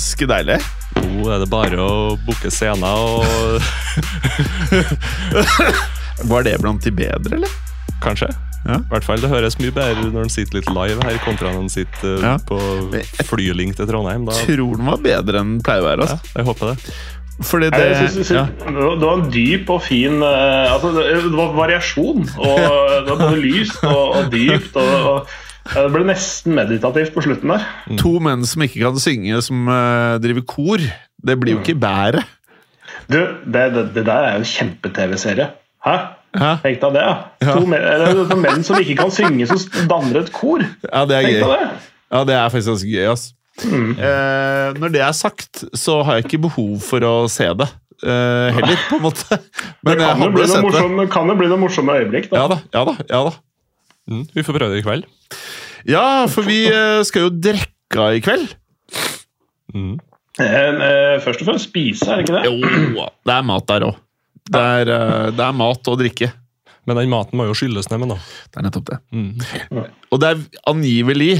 Ganske deilig. Nå er det bare å booke scener og Var det blant de bedre, eller? Kanskje. Ja. I hvert fall Det høres mye bedre når den sitter litt live her, kontra når den sitter eh, Ja. på flylink til Trondheim. Da, Tror den var bedre enn den pleier å være. ja, Altså. jeg håper det. Fordi Nei, det jeg synes, ja. det var- en dyp og fin eh, altså, Det det var variasjon. Og det var både lyst og, og dypt. Og, og, ja, det ble nesten meditativt på slutten der. To menn som ikke kan synge, som eh, driver kor. Det blir jo ikke bedre. Du, det, det, det der er jo en kjempe-TV-serie. Hæ? Hæ? Tenk deg det, ja. Ja. To menn, eller, to menn som ikke kan synge, som danner et kor. ja det er Tenk gøy. det. Ja, det er faktisk ganske gøy. ass. Eh, når det er sagt, så har jeg ikke behov for å se det eh, heller, på en måte. Men Det kan jo bli bli noen morsomme øyeblikk. Da. Ja da, ja da. ja da. Mm, vi får prøve det i kveld. Ja, for vi eh, skal jo drikke i kveld. Mm. Eh, eh, først og fremst spise, er det ikke det? Jo, det er mat der òg. Det, det er mat og drikke. Men den maten må jo skylles ned med, da. Det er nettopp det. Mm. Og det er angivelig,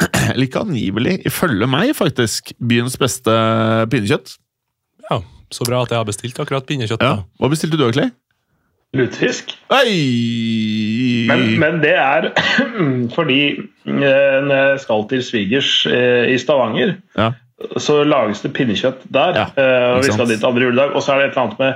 eller ikke angivelig, ifølge meg faktisk, byens beste pinnekjøtt. Ja, Så bra at jeg har bestilt akkurat pinnekjøtt. Ja. Hva bestilte du, Clay? Lutefisk. Oi! Men, men det er fordi eh, når jeg skal til svigers eh, i Stavanger, Ja. så lages det pinnekjøtt der. Ja, eh, og vi skal dit andre juledag. Og så er det et eller annet med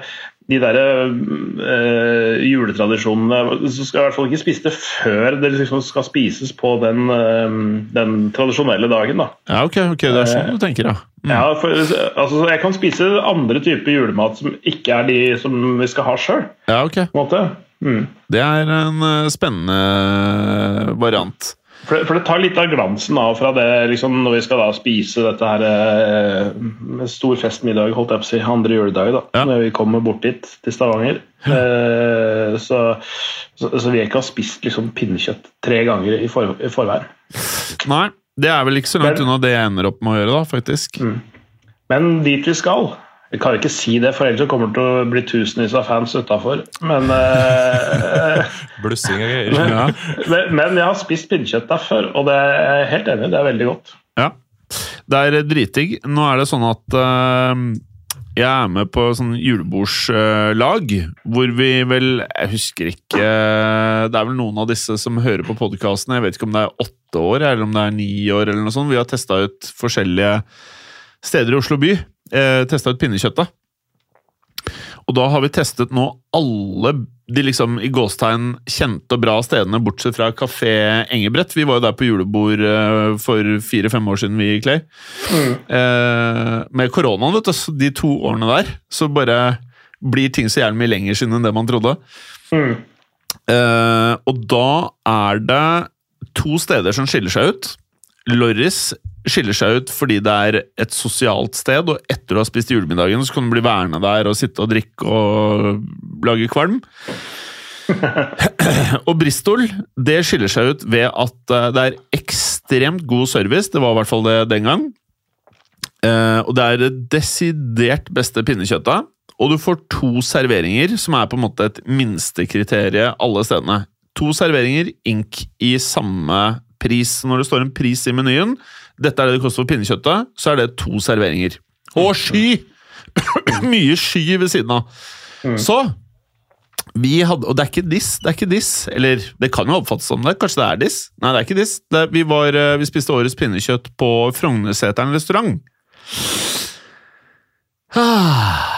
de der eh, juletradisjonene Så skal i hvert fall ikke spise det før det liksom skal spises på den, eh, den tradisjonelle dagen. da. ja, ok, ok, det er sånn du tenker, ja. Mm. Ja, for, altså, jeg kan spise andre typer julemat som ikke er de som vi skal ha sjøl. Ja, ok. Mm. Det er en eh, spennende variant. For, for det tar litt av glansen av fra det liksom, når vi skal da spise dette her eh, med stor festmiddag, holdt jeg på å si, andre juledag, da, Ja. når vi kommer bort dit, til Stavanger. Eh, så, så, så jeg ikke ha spist liksom, pinnekjøtt tre ganger i, for, i forveien. Nei, det er vel ikke så langt unna det jeg ender opp med å gjøre, da, faktisk. Men dit vi skal Jeg kan ikke si det, for ellers kommer det til å bli tusenvis av fans utafor. Men, eh, Blussing og greier. Ja. men, men jeg har spist pinnekjøtt der før, og det er jeg helt enig. Det er veldig godt. Ja. Det er dritdigg. Nå er det sånn at eh, jeg er med på sånn julebordslag, hvor vi vel Jeg husker ikke Det er vel noen av disse som hører på podkasten. Jeg vet ikke om det er åtte år eller om det er ni år. eller noe sånt. Vi har testa ut forskjellige steder i Oslo by. Eh, testa ut pinnekjøttet. Og da har vi testet nå alle de liksom i gåstegn kjente og bra stedene, bortsett fra Kafé Engebrett. Vi var jo der på julebord eh, for fire-fem år siden, vi, Clay. Eh, med koronaen, vet du, så de to årene der, så bare blir ting så jævlig mye lenger siden enn det man trodde. Mm. Eh, og da er det to steder som skiller seg ut. Lorris skiller seg ut fordi det er et sosialt sted, og etter å ha spist julemiddagen, så kan du bli værende der og sitte og drikke og lage kvalm. og Bristol det skiller seg ut ved at eh, det er ekstremt god service. Det var i hvert fall det den gang. Eh, og det er det desidert beste pinnekjøttet. Og du får to serveringer, som er på en måte et minstekriterium alle stedene. To serveringer, ink i samme pris. Når det står en pris i menyen, dette er det det koster for pinnekjøttet, så er det to serveringer. Og sky! Mye sky ved siden av. Så vi hadde, Og det er ikke diss, det er ikke diss. Eller det kan jo oppfattes som det. Kanskje det er diss? Nei, det er ikke diss. Det, vi, var, eh, vi spiste årets pinnekjøtt på Frognerseteren restaurant.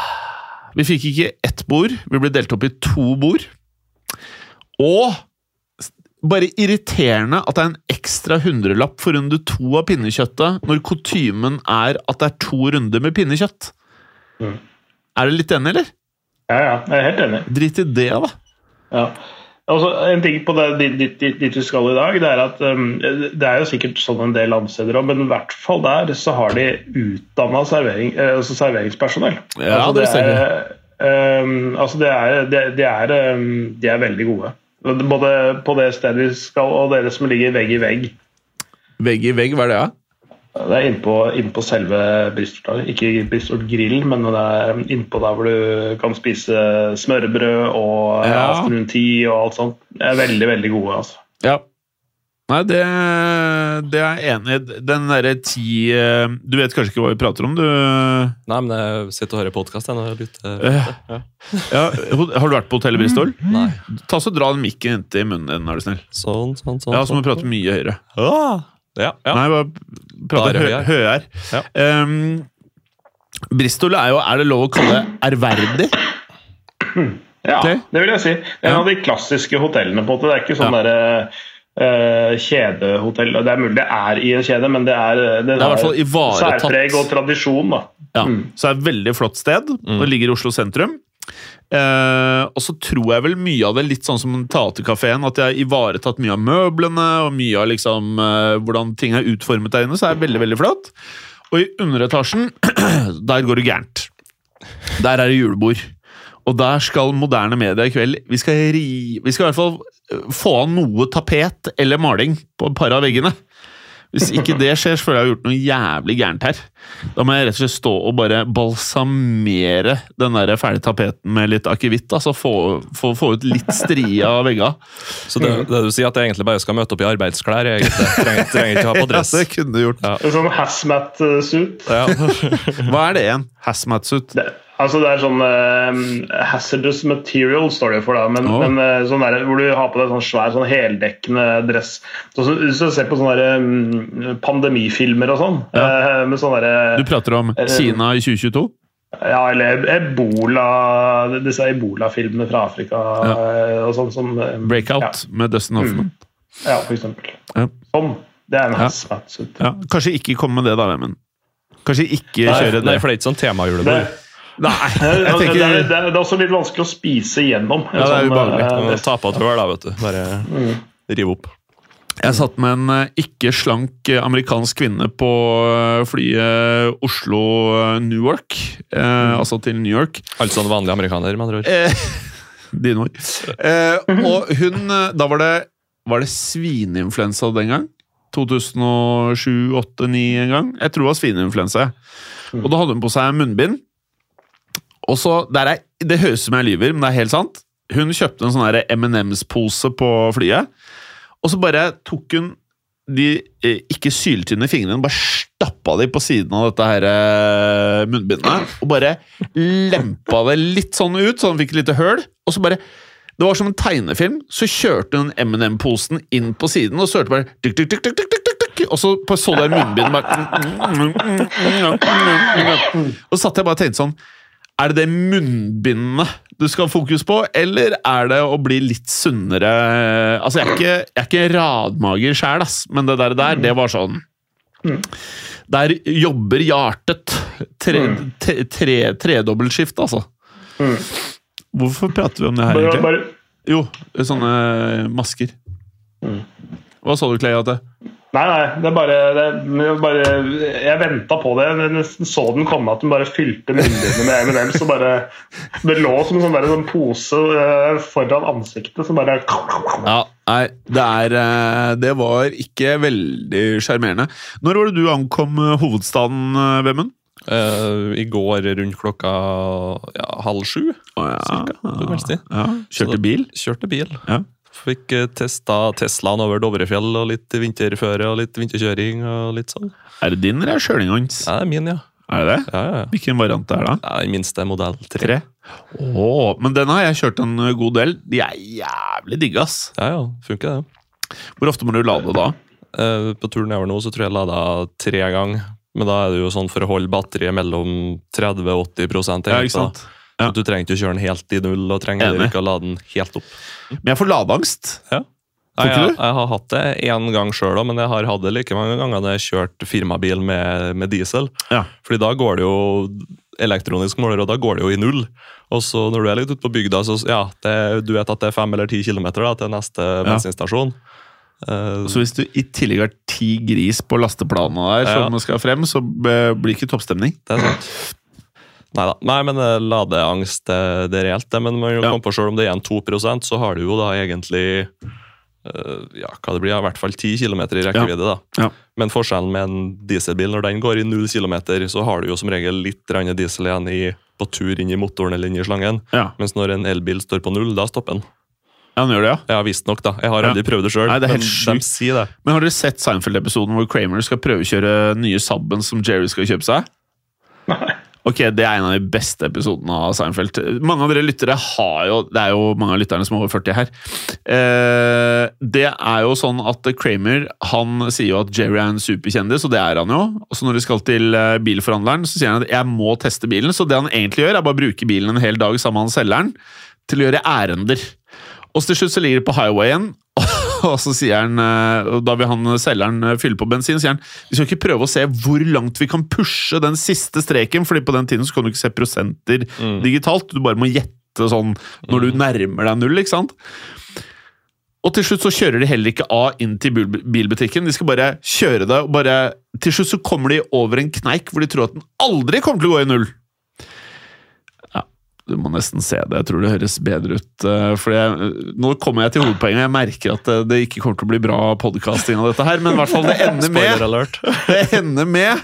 Vi fikk ikke ett bord, vi ble delt opp i to bord. Og bare irriterende at det er en ekstra hundrelapp for runde to av pinnekjøttet, når kutymen er at det er to runder med pinnekjøtt. Mm. Er du litt enig, eller? Ja, ja, jeg er helt enig. Drit i det, da. Ja. Altså, en ting på det, dit, dit, dit, vi skal i dag, det er at um, det er jo sikkert sånn en del landsteder òg, men i hvert fall der så har de utdanna servering, eh, altså serveringspersonell. Ja, altså, det det er, um, altså, det er, det, det er, um, de er veldig gode. Både på det stedet vi skal, og dere som ligger vegg i vegg. Vegg i vegg, hva er det? Ja? Det er innpå innpå selve Bristol. Ikke Bristol Grill, men det er innpå der hvor du kan spise smørbrød og Ja. afternoon tea og alt sånt. Det er veldig, veldig gode, altså. Ja. Nei, det, det er jeg enig i. Den derre ti eh, Du vet kanskje ikke hva vi prater om, du? Nei, men jeg sitter og hører podkast. Eh. Ja. Ja, har du vært på hotellet Bristol? Nei. Ta så Dra den mikken inntil munnen din, er du snill. Sånn, sånn, sånn. Ja, så må sånn. du prate mye høyere. Ah, ja, ja. Nei, bare prate er hø høyere. Ja. Um, Bristol er jo Er det lov å kalle ærverdig? Ja, det vil jeg si. Det er en av de klassiske hotellene. på en måte. Det er ikke sånn Ja. derre eh, kjedehotell. Det er mulig det er i en kjede, men det er, det Det er i ivaretatt. særpreg og tradisjon. da. Ja, Mm. Så det er et veldig flott sted. Det ligger i Oslo sentrum. Eh, og så tror jeg vel mye av det litt sånn som Teaterkafeen, at jeg har ivaretatt mye av møblene og mye av liksom eh, hvordan ting er utformet der inne, så er det veldig, veldig flott. Og i underetasjen, der går det gærent. Der er det julebord. Og der skal moderne media i kveld Vi skal, ri, vi skal i hvert fall eh, få av noe tapet eller maling på et par av veggene. Hvis ikke det skjer, så føler jeg jeg har gjort noe jævlig gærent her. Da må jeg rett og slett stå og bare balsamere den der ferdige tapeten med litt akevitt. Altså få, få, få ut litt strie av veggene. Så det, det du sier at jeg egentlig bare skal møte opp i arbeidsklær? Jeg. Trenger, trenger ikke ha på dress. Ja, det kunne du gjort. Ja. Sånn hazmat-suit. Ja. Hva er det igjen? Hazmat-suit? Altså det er sånn uh, hazardous material, står det for. da, Men, oh. men uh, sånn der, hvor du har på deg sånn svær sånn heldekkende dress. Så, så, Hvis du ser på sånne der, um, pandemifilmer og sånn eh, med sånne der, Du prater om Kina i 2022? Ja, eller ebola Disse ebola-filmene fra Afrika ja. og sånn. som eh, Breakout med Dustin Hoffman. Ja, for eksempel. Ja. Sånn. Det er en Ja. Ja. Kanskje ikke komme med det, da, Vemund. Kanskje ikke Nei, kjøre nei, det. for det er ikke sånn temajulebord. Nei, det, er, det, er, det er også litt vanskelig å spise gjennom. Ja, det er ubehagelig. eh, Du må Ta på et høl, da, vet du. Bare rive opp. Jeg satt med en eh, ikke slank eh, amerikansk kvinne på eh, flyet Oslo-Newark. Eh, Altså til New York. Altså en vanlig amerikaner, med andre ord. Eh, Dine ord. Eh, og hun Da var det, var det svineinfluensa den gang. 2007-2008-2009 en gang. Jeg tror det var svineinfluensa. Og da hadde hun på seg munnbind. Og så, er, Det høres ut som jeg lyver, men det er helt sant. Hun kjøpte en sånn M&M's-pose på flyet, og så bare tok hun de eh, ikke syltynne fingrene, bare stappa de på siden av dette her eh, munnbindet. Og bare lempa det litt sånn ut, så han fikk et lite høl. Og så bare Det var som en tegnefilm. Så kjørte hun M&M-posen inn på siden, og så hørte bare tuk, tuk, tuk, tuk, tuk, og så så du munnbindet bare Og så satt jeg bare og tenkte sånn er det det munnbindet du skal ha fokus på, eller er det å bli litt sunnere Altså, jeg er ikke, jeg er ikke radmager sjæl, ass, men det der, der det var sånn Der jobber hjertet. Tre, tre, tre, tredobbeltskift, altså. Hvorfor prater vi om det her, egentlig? Jo, sånne masker. Hva sa du, Clay? At det? Nei, nei, det er bare, det, er bare Jeg venta på det. Jeg nesten så den komme, at den bare fylte munnbindet med M&M. Så bare Det lå som en sånn, der, sånn pose eh, foran ansiktet som bare Ja, nei, det er eh, Det var ikke veldig sjarmerende. Når var det du ankom eh, hovedstaden, eh, Vemund? Uh, I går rundt klokka ja, halv sju. Oh, ja. Cirka, ja. Kjørte bil? Kjørte bil. Ja. Fikk eh, testa Teslaen over Dovrefjell, og litt vinterføre og litt vinterkjøring. og litt sånn. Er det din, eller er det sjøling hans? Ja, det er min, ja. Er det det? Ja, ja, ja. Hvilken variant er det? da? ja den minste modell 3. 3? Åh, men den har jeg kjørt en god del. De er jævlig digge, ass. Ja, ja, funker det. Hvor ofte må du lade da? Eh, på turen nedover nå så tror jeg jeg lada tre ganger. Men da er det jo sånn for å holde batteriet mellom 30 og 80 egentlig, Ja, ikke sant? da. Ja. Så Du trenger ikke å kjøre den helt i null, og trenger heller ikke å lade den helt opp. Men jeg får ladeangst. Ja. Nei, jeg, jeg har hatt det én gang sjøl òg, men jeg har hatt det like mange ganger når jeg har kjørt firmabil med, med diesel. Ja. Fordi da går det jo elektronisk måler, og da går det jo i null. Og så når du er litt ute på bygda, så ja, det, du vet at det er fem eller ti kilometer da, til neste bensinstasjon. Uh, Så hvis du i tillegg har ti gris på lasteplanene der Ja. som skal frem, så blir det ikke toppstemning. det er sant. Neida. Nei, men eh, ladeangst, det, det er reelt, det. Men man Ja. ja. på selv om det er igjen 2% så har du jo da egentlig eh, ja, hva det blir, i hvert fall 10 km i rekkevidde. da. Ja. Men forskjellen med en dieselbil, når den går i 0 km, så har du jo som regel litt grann diesel igjen i, på tur inn i motoren eller inn i slangen. Ja, Mens når en elbil står på null, da stopper den. ja han gjør det, ja. Ja, visstnok, da. Jeg har Ja. aldri prøvd det sjøl, Nei, er men helt de sier det. Men har dere sett Seinfeld-episoden hvor Kramer skal prøvekjøre nye Sabben som Jerry skal kjøpe seg? Ok, Det er en av de beste episodene av Seinfeld. Mange av dere lyttere har jo Det er jo mange av lytterne som er over 40 her. Eh, det er jo sånn at Kramer han sier jo at Jerry er en superkjendis, og det er han jo. Og så når de skal til eh, bilforhandleren, så sier han at jeg må teste bilen. Så det han egentlig gjør, er bare å bruke bilen en hel dag sammen med han selgeren til å gjøre ærender. Og til slutt så ligger de på highwayen, og så sier han, eh, og da vil han selgeren eh, fylle på bensin, sier han vi skal ikke prøve å se hvor langt vi kan pushe den siste streken, fordi på den tiden så kan du ikke se prosenter Mm. digitalt, du bare må gjette sånn når du nærmer deg null, ikke sant? Og til slutt så kjører de heller ikke av inn til bilbutikken, de skal bare kjøre det, og bare Til slutt så kommer de over en kneik hvor de tror at den aldri kommer til å gå i null. Du må nesten se det. Jeg tror det høres bedre ut. Fordi jeg, nå kommer jeg til hovedpoenget. Jeg merker at det, det ikke kommer til å bli bra podkasting av dette her, men i hvert fall det ender med, det ender med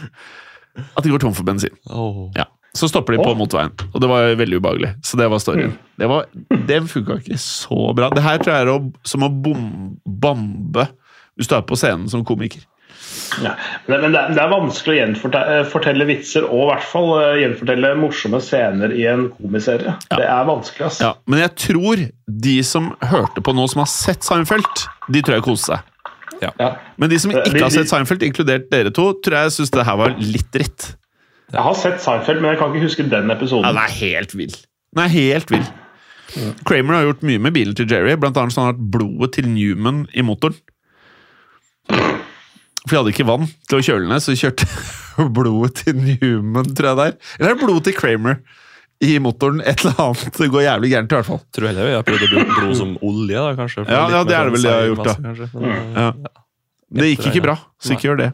at de går tom for bensin. Oh. Ja. Så stopper de på Åh. motorveien, og det var veldig ubehagelig. Så det var storyen. Det, var, det funka ikke så bra. Det her tror jeg er å, som å bom, bombe hvis du er på scenen som komiker. Ja. Men det, er- vanskelig å gjenfortelle vitser og i hvert fall eh, gjenfortelle morsomme scener i en komiserie. Det er vanskelig. ass. Ja, men jeg tror de som hørte på nå, som har sett Seinfeld, de tror jeg koste seg. Ja. Men de som De- ikke har sett Seinfeld, inkludert dere to, tror jeg syns det her var litt dritt. Jeg har sett Seinfeld, men jeg kan ikke huske den Ja, episoden. den er helt vill. Den er helt vill. Kramer har gjort mye med bilen til Jerry, blant annet sånn at blodet til Newman i motoren. For de hadde ikke vann til å kjøle ned, så de kjørte blodet til Newman, tror jeg det er. Eller er det blodet til Kramer i motoren? Et eller annet. Det går jævlig gærent, i hvert fall. Tror heller vi har prøvd å bruke blod som olje, da, kanskje. Ja, ja, det er det vel de jeg har sånn gjort, da. men, Ja. Det gikk ikke bra, så ikke gjør det.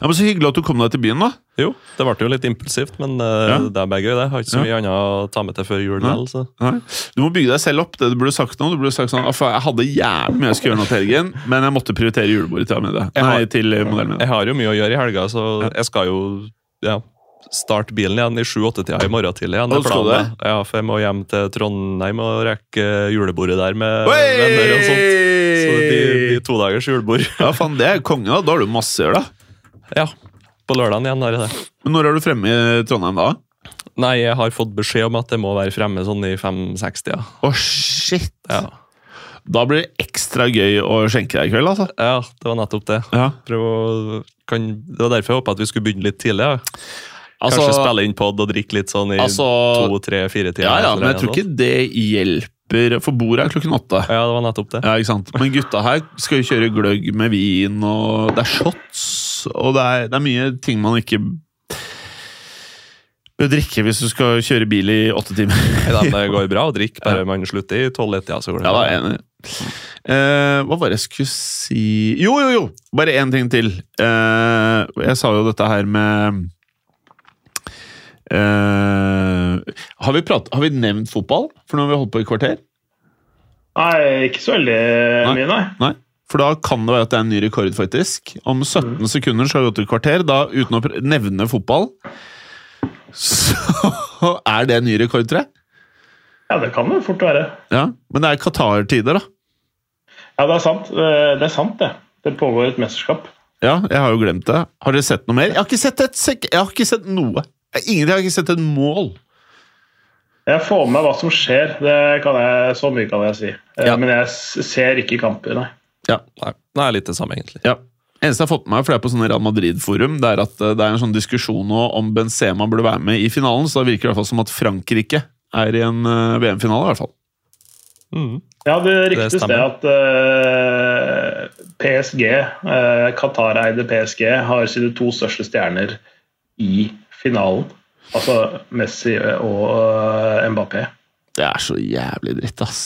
Ja, men Så hyggelig at du kom deg til byen, da. Jo, det ble jo litt impulsivt, men uh, Ja. det er bare gøy. det. Jeg har ikke så mye annet å ta med til før jul. Nei. vel, så. Nei. Du må bygge deg selv opp. det Du burde sagt nå, Du burde sagt sånn, «Ah, Jeg hadde jævlig mye jeg skulle gjøre nå til helgen, men jeg måtte prioritere julebordet til har- Nei, til modellen min. Jeg har jo mye å gjøre i helga, så jeg skal jo ja, starte bilen igjen i sju-åtte-tida i morgen tidlig. igjen. Det skal planen. Ja, for jeg må hjem til Trondheim og rekke julebordet der med venner og sånt. Så det blir, blir to dagers julebord. Ja, faen, det er konge, da. Da har du masse å gjøre, da. Ja, på lørdagen igjen er det det. Men når er du fremme i Trondheim da? Nei, jeg har fått beskjed om at jeg må være fremme sånn i 5-60-tida. Å, shit! Ja. Da blir det ekstra gøy å skjenke deg i kveld, altså. ja, det var nettopp det. Ja. Prøv kan, det var derfor jeg håpa at vi skulle begynne litt tidlig. Ja. Altså, Kanskje spille inn pod og drikke litt sånn i altså to, tre, fire timer. Ja, ja, men jeg tror ikke det hjelper, for bordet er klokken åtte. Ja, det var nettopp det. Ja, ikke sant? Men gutta her skal jo kjøre gløgg med vin, og det er shots, og det er, det er mye ting man ikke bør drikke hvis du skal kjøre bil i åtte timer. Nei, Det går bra å drikke, bare man slutter i tolv-ett-tida. så går det Ja, da enig. Eh, hva var det jeg skulle si Jo, jo, jo! Bare én ting til. Uh, jeg sa jo dette her med uh, har, vi prat, har vi nevnt fotball? For nå har vi holdt på i kvarter. Nei, ikke så veldig mye, nei. Nei. For da kan det være at det er en ny rekord, faktisk. Om 17 sekunder så har vi gått et kvarter. Da, uten å nevne fotball, så er det en ny rekord, tror jeg. Ja, det kan det fort være. Ja, Men det er Qatar-tider, da. Ja, det er sant. Eh, Det er sant, det. Det pågår et mesterskap. Ja, jeg har jo glemt det. Har dere sett noe mer? Jeg har ikke sett et sek Jeg har ikke sett noe. Jeg, ingenting, jeg har ikke sett et mål. Jeg får med meg hva som skjer, det kan jeg, så mye kan jeg si. Eh, Ja. Men jeg ser ikke kamper, nei. Ja, Nei, det er litt det samme, egentlig. ja. Eneste jeg har fått med meg, for det er på sånn Real Madrid-forum, det er at eh, det er en sånn diskusjon nå om Benzema burde være med i finalen, så da virker det i hvert fall som at Frankrike er i en eh, VM-finale, i hvert fall. Mm. Ja, det ryktes det, at uh, PSG, uh, Qatar-eide PSG, har sine to største stjerner i finalen. Altså Messi og uh, Mbappé. Det er så jævlig dritt, ass.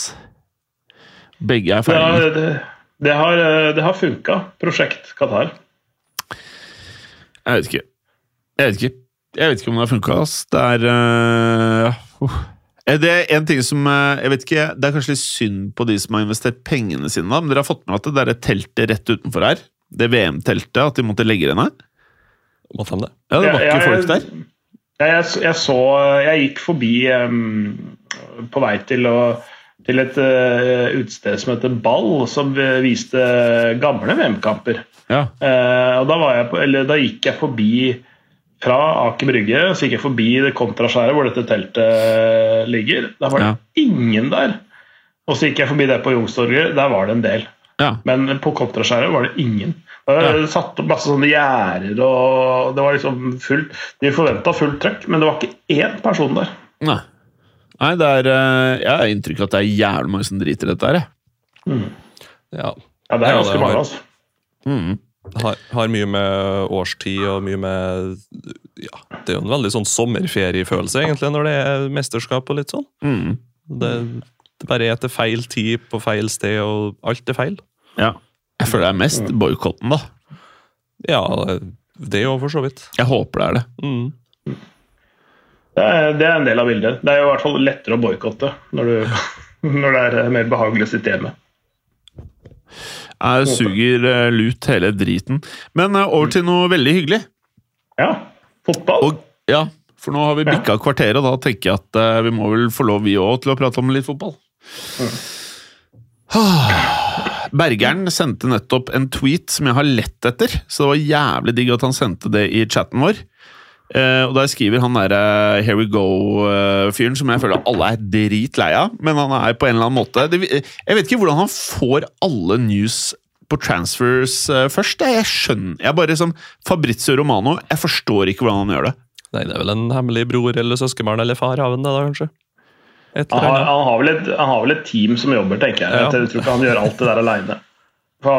Begge er Det ferdige. det, det har, eh, det har funka. Prosjekt Qatar. Jeg vet ikke. Jeg vet ikke. Jeg vet ikke om det har funka, ass. Det er uh. Er Det er en ting som Jeg vet ikke, det er kanskje litt synd på de som har investert pengene sine, da, men dere har fått med at det der teltet rett utenfor her, det VM-teltet, at de måtte legge det ned? Måtte de det? Ja, det var Jeg- ikke jeg- folk der. Jeg, jeg, jeg så Jeg gikk forbi um, på vei til, å, til et uh, utested som heter Ball, som eh, viste gamle VM-kamper. Ja. Uh, og da, var jeg på, eller, da gikk jeg forbi fra Aker Brygge, så gikk jeg forbi det kontraskjæret hvor dette teltet ligger. Da var det Ja. ingen der. Og så gikk jeg forbi det på Youngstorget, der var det en del. ja. Men på kontraskjæret var det ingen. Det var Ja. satt opp masse sånne gjerder, og det var liksom fullt De forventa fullt trøkk, men det var ikke én person der. Nei. Nei, det er øh, Jeg har inntrykk av at det er jævlig mange som driter i dette her, jeg. Ja. Ja, det er ganske mange, altså. Mm. Har, har mye med årstid og mye med Ja, det er jo en veldig sånn sommerferiefølelse, egentlig, når det er mesterskap og litt sånn. Mm. Det, det bare er til feil tid på feil sted, og alt er feil. Ja. Jeg føler det er mest boikotten, da. Ja, det òg, for så vidt. Jeg håper det er det. Mm. Det er, det er en del av bildet. Det er jo i hvert fall lettere å boikotte når, når det er mer behagelig å sitte hjemme. Jeg suger øh, lut hele driten. Men øh, over til noe veldig hyggelig. Ja, fotball. Og, ja, for nå har vi bikka kvarteret, og da tenker jeg at eh, vi må vel få lov vi òg til å prate om litt fotball. Ah, Bergeren sendte nettopp en tweet som jeg har lett etter, så det var jævlig digg at han sendte det i chatten vår. Eh, og Der skriver han derre Here we go-fyren som jeg føler alle er dritlei av, men han er på en eller annen måte det, Jeg vet ikke hvordan han får alle news på transfers uh, først. Jeg, jeg skjønner Jeg bare som Fabrizio Romano, jeg forstår ikke hvordan han gjør det. Nei, det er vel en hemmelig bror eller søskenbarn eller far av en, det da, kanskje? Han har, han, har vel et, han har vel et team som jobber, tenker jeg. Ja. Jeg tror ikke han gjør alt det der aleine. Ja,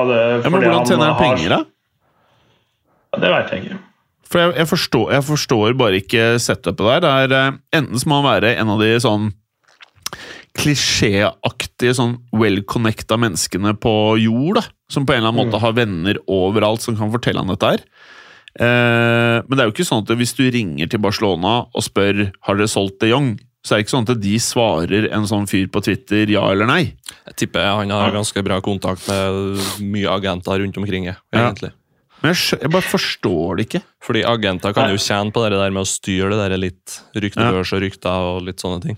men hvordan tjener han penger, da? Det veit jeg ikke. For jeg, jeg, forstår, jeg forstår bare ikke setupet der. Det er, eh, enten så må han være en av de sånn klisjéaktige, sånn well-connecta menneskene på jord, da. Som på en eller annen måte har venner overalt som kan fortelle han dette her. Eh, men det er jo ikke sånn at hvis du ringer til Barcelona og spør har dere solgt de Jong, så er det ikke sånn at de svarer en sånn fyr på Twitter ja eller nei. Jeg tipper han har ganske bra kontakt med mye agenter rundt omkring. Ja. Men jeg, jeg bare forstår det ikke. Fordi agenter kan jo tjene på det der med å styre det der litt ryktebørs og rykter og litt sånne ting.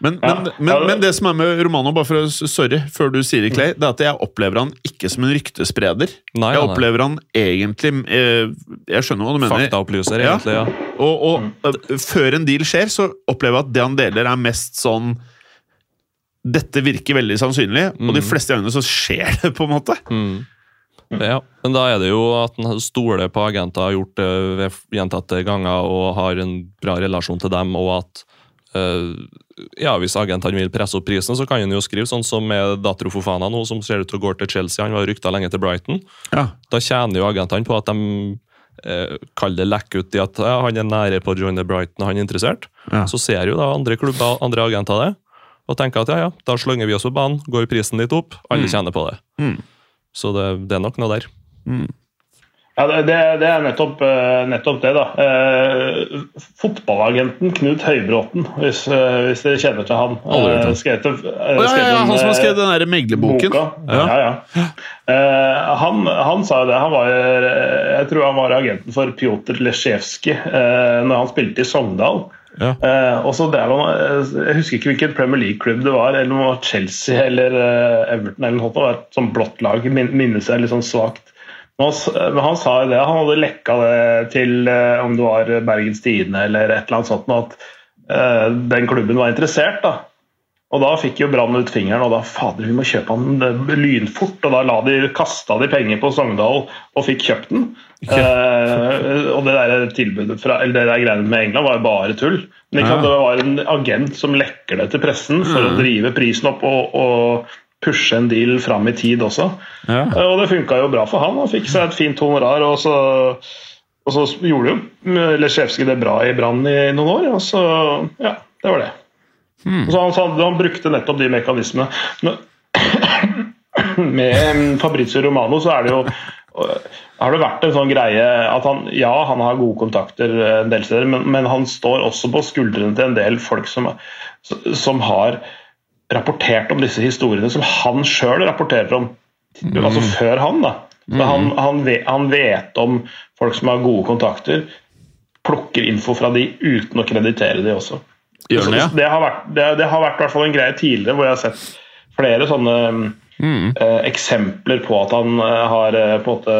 Men, men, men, det- men det som er med Romano, bare for å sorry, før du sier det, Clay, det er at jeg opplever han ikke som en ryktespreder. Nei, Jeg opplever han egentlig eh, Jeg skjønner hva du mener. Faktaopplyser, Ja. egentlig. ja. Og, og eh, før en deal skjer, så opplever jeg at det han deler, er mest sånn Dette virker veldig sannsynlig, og de Mm. fleste gangene så skjer det, på en måte. Mm. Ja, men da er det jo at en stoler på agenter, har gjort det ved gjentatte ganger og har en bra relasjon til dem, og at øh, ja, hvis agentene vil presse opp prisen, så kan han jo skrive sånn som med Datro Fofana nå, som ser ut til å gå til Chelsea. Han var rykta lenge til Brighton. Ja. Da tjener jo agentene på at de eh, kaller det lekk ut i at ja, han er nære på å joine Brighton, han er interessert. Ja. Så ser jo da andre klubber, andre agenter det, og tenker at ja, ja, da slynger vi oss på banen, går prisen litt opp, alle Mm. tjener på det. Mm. Så det, det er nok noe der. Ja, det, det- er nettopp, eh, nettopp det, da. Eh, fotballagenten Knut Høybråten, hvis, eh, hvis dere kjenner til han. Eh, skrevet, eh, ja, ja, han som har skrevet den der meglerboken. Ja. Ja, ja. Eh, han, han sa jo det. Han var, jeg tror han var agenten for Pjotr Lesjevskij eh, når han spilte i Sogndal. Eh, og så drev han, eh, Jeg husker ikke hvilken Premier League-klubb det var, eller om det var Chelsea eller uh, Everton. eller noe Det var et sånt blått lag. Min, minnes jeg litt sånn svakt. Men han, sa jo det, han hadde lekka det til uh, om det var Bergens Tidende eller et eller annet sånt, at den klubben var interessert. da. Og da fikk jo Brann ut fingeren, og da fader, vi må kjøpe han eh, lynfort. Og da la de, kasta de penger på Sogndal og fikk kjøpt den. Eh, og det der tilbudet fra, eller det der greiene med England var jo bare tull. Men Ja. det var en agent som lekker det til pressen for å drive prisen opp og, og pushe en deal fram i tid også. Ja. Eh, Og det funka jo bra for han. Han fikk seg et fint honorar. og så og så gjorde jo Lesjevskij det bra i Brann i noen år, og så Ja, det var det. Så han, han, han brukte nettopp de mekanismene. Men, med Fabrizio Romano så er det jo har det vært en sånn greie at han ja, han har gode kontakter en del steder, men, men han står også på skuldrene til en del folk som, som har rapportert om disse historiene som han sjøl rapporterer om. Altså før han, da. Så han, han, vet, han vet om folk som har gode kontakter, plukker info fra de uten å kreditere de også. Gjør ja? det, har vært, det, det har vært en greie tidligere hvor jeg har sett flere sånne eh, eksempler på at han eh, har eh, på en måte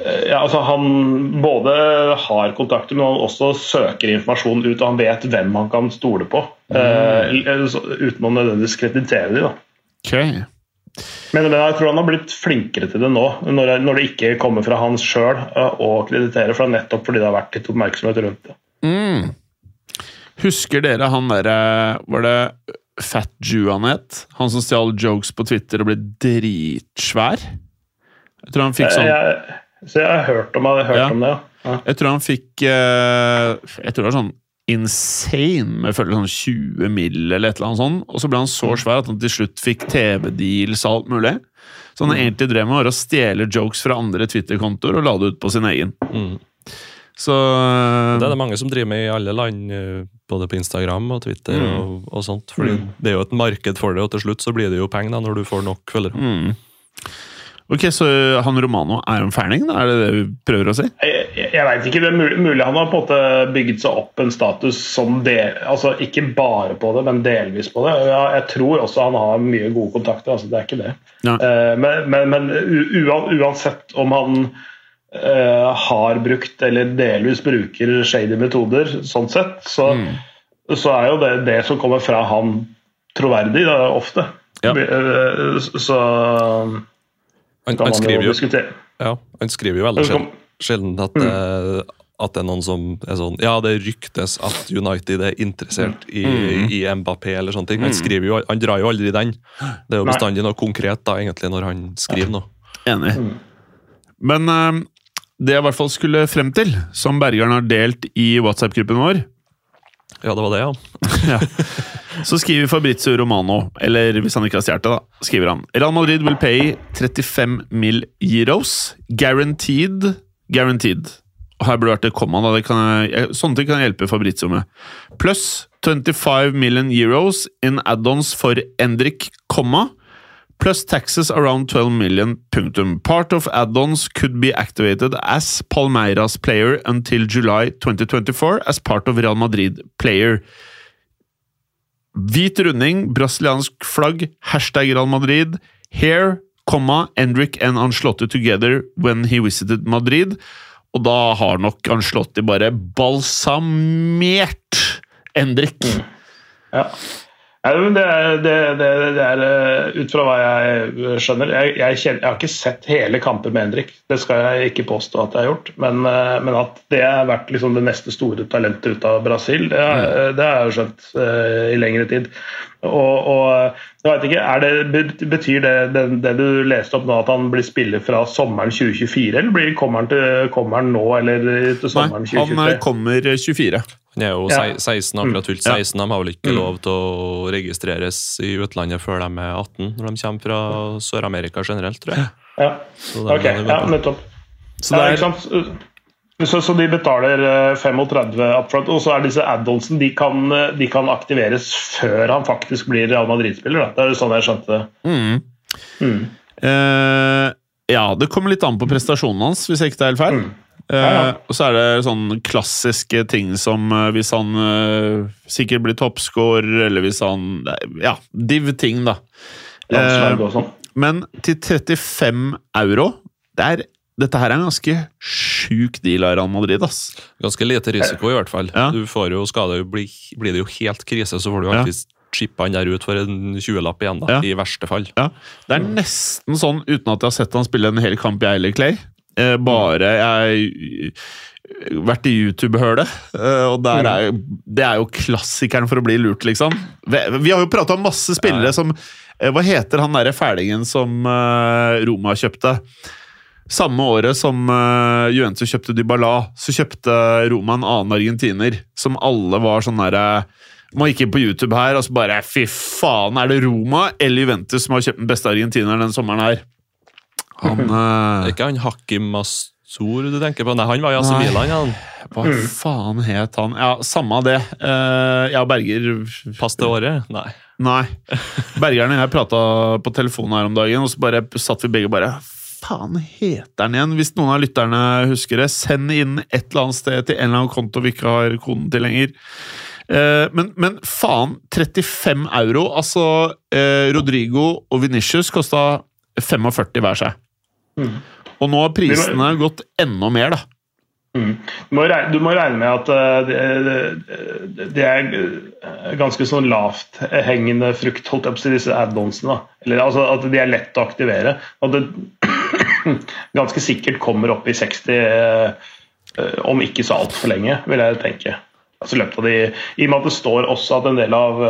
eh, ja, altså Han både har kontakter, men han også søker informasjon ut, og han vet hvem han kan stole på. eh, så- uten å nødvendigvis kreditere dem. da. Okay. Men, men jeg tror han har blitt flinkere til det nå, når når det ikke kommer fra han sjøl å kreditere, for nettopp fordi det har vært litt oppmerksomhet rundt det. Mm. Husker dere han derre Var det Fat Jew han het? Han som stjal jokes på Twitter og ble dritsvær? Jeg tror han fikk sånn Jeg, så jeg har hørt om, jeg har hørt Ja. om det, ja. ja. Jeg tror han fikk eh, Jeg tror det var sånn insane med følge sånn 20 mill. eller et eller annet sånt. Og så ble han så svær at han til slutt fikk TV-deals og alt mulig. Så han egentlig drev med å stjele jokes fra andre Twitter-kontoer og la det ut på sin egen. Mm. Så eh, Det er det mange som driver med i alle land, eh, både på Instagram og Twitter Mm. og, og sånt. Fordi det er jo et marked for det, og til slutt så blir det jo penger da, når du får nok følgere. mm. Ok, så han Romano er en ferning, da? Er det det vi prøver å si? Jeg, jeg, veit vet ikke, det er mulig, mulig han har på en måte bygget seg opp en status som del, altså ikke bare på det, men delvis på det. Jeg, jeg tror også han har mye gode kontakter, altså det er ikke det. Ja. Uh, men men, men u- uansett om han eh, har brukt eller delvis bruker shady metoder, sånn sett, så, så er jo det det som kommer fra han troverdig, da, ofte. Ja. Eh, Så Han, han, skriver jo, ja, han skriver jo veldig Så sjelden, sjelden at, det, at det er noen som er sånn Ja, det ryktes at United er interessert i, i Mbappé eller sånne ting. Han, skriver jo, han drar jo aldri den. Det er jo bestandig noe konkret da, egentlig, når han skriver noe. Enig. Mm. Men eh, det jeg i hvert fall skulle frem til, som Bergeren har delt i WhatsApp-gruppen vår, Ja, det var det, ja. så skriver Fabrizio Romano, eller hvis han ikke har stjålet det, da, skriver han Real Madrid will pay 35 mill. euros. Guaranteed. Guaranteed. Og her burde det vært et komma. Da. Det jeg, sånne ting kan jeg hjelpe Fabrizio med. Pluss 25 million euros in add-ons for Endrik, komma. Plus taxes around 12 million. Punktum. Part of add-ons could be activated as Palmeiras player until July 2024 as part of Real Madrid player. Hvit runding, brasiliansk flagg, hashtag Real Madrid, Here, comma, Endrick and Ancelotti together when he visited Madrid. Og da har nok Ancelotti bare balsamert Endrick. Ja. Men det, det, det, det er eh, ut fra hva jeg skjønner jeg, jeg, kjenner, jeg har ikke sett hele kamper med Henrik, det skal jeg ikke påstå at jeg har gjort. Men, eh, men at det har vært liksom det neste store talentet ut av Brasil, det, har- jeg jo skjønt uh, i lengre tid. Og, og jeg vet ikke, er det, Betyr det, det, det du leste opp nå, at han blir spiller fra sommeren 2024, eller blir, kommer, han til, kommer han nå eller til sommeren han 2023? han kommer 24. Han er jo Ja. 16, akkurat fylt Ja. 16. De har vel ikke lov til å registreres i utlandet før de er 18, når de kommer fra Sør-Amerika generelt, tror jeg. Ja, Så det er ok, det det går ja, nettopp. Så ja, det ikke er, sant? Så, så de betaler eh, 35 upfront, og så er disse add-onsene de, kan, eh, de kan aktiveres før han faktisk blir Real Madrid-spiller. Det er sånn jeg skjønte det. mm. Mm. Uh, ja, det kommer litt an på prestasjonen hans, hvis jeg ikke tar helt feil. Mm. Eh, Ja, ja. og så er det sånn klassiske ting som uh, hvis han eh, sikkert blir toppscorer, eller hvis han Ja, div-ting, da. Eh, sånn. men til 35 euro det er, Dette her er en ganske sjuk deal av Real Madrid, ass. Ganske lite risiko, i hvert fall. Ja. Du får jo, skade, det bli, blir det jo helt krise, så får du Ja. chippa han der ut for en 20-lapp igjen, da, Ja. i verste fall. Ja, Det er nesten sånn, uten at jeg har sett han spille en hel kamp, jeg eller Clay. Eh, bare jeg vært i YouTube-hølet, eh, og der er, det er jo klassikeren for å bli lurt, liksom. Vi, har jo prata om masse spillere som eh, Hva heter han derre fælingen som eh, Roma kjøpte? Samme året som uh, Juventus kjøpte Dybala, så kjøpte Roma en annen argentiner som alle var sånn derre Man gikk inn på YouTube her og så bare Fy faen, er det Roma eller Juventus som har kjøpt den beste argentineren den sommeren her? Han uh, er ikke han Hakim Masur du tenker på? Nei, han var i AC Milan. Han. Hva faen het han? Ja, samme det. Uh, ja, Berger Pass til året? Nei. Nei. Bergeren og jeg prata på telefonen her om dagen, og så bare satt vi begge og bare Faen heter den igjen? Hvis noen av lytterne husker det, send inn et eller annet sted til en eller annen konto vi ikke har koden til lenger. Eh, men, men faen, 35 euro. Altså, eh, Rodrigo og Venitius kosta 45 hver seg. Mm. Og nå har prisene gått enda mer, da. Mm. Du, må regne, du må regne med at eh, det, er eh, ganske sånn lavt hengende frukt, holdt jeg på å si, disse add-onsene. altså At de er lett å aktivere. At det ganske sikkert kommer opp i 60 eh, om ikke så altfor lenge, vil jeg tenke. Altså, løpet av de, I og med at det står også at en del av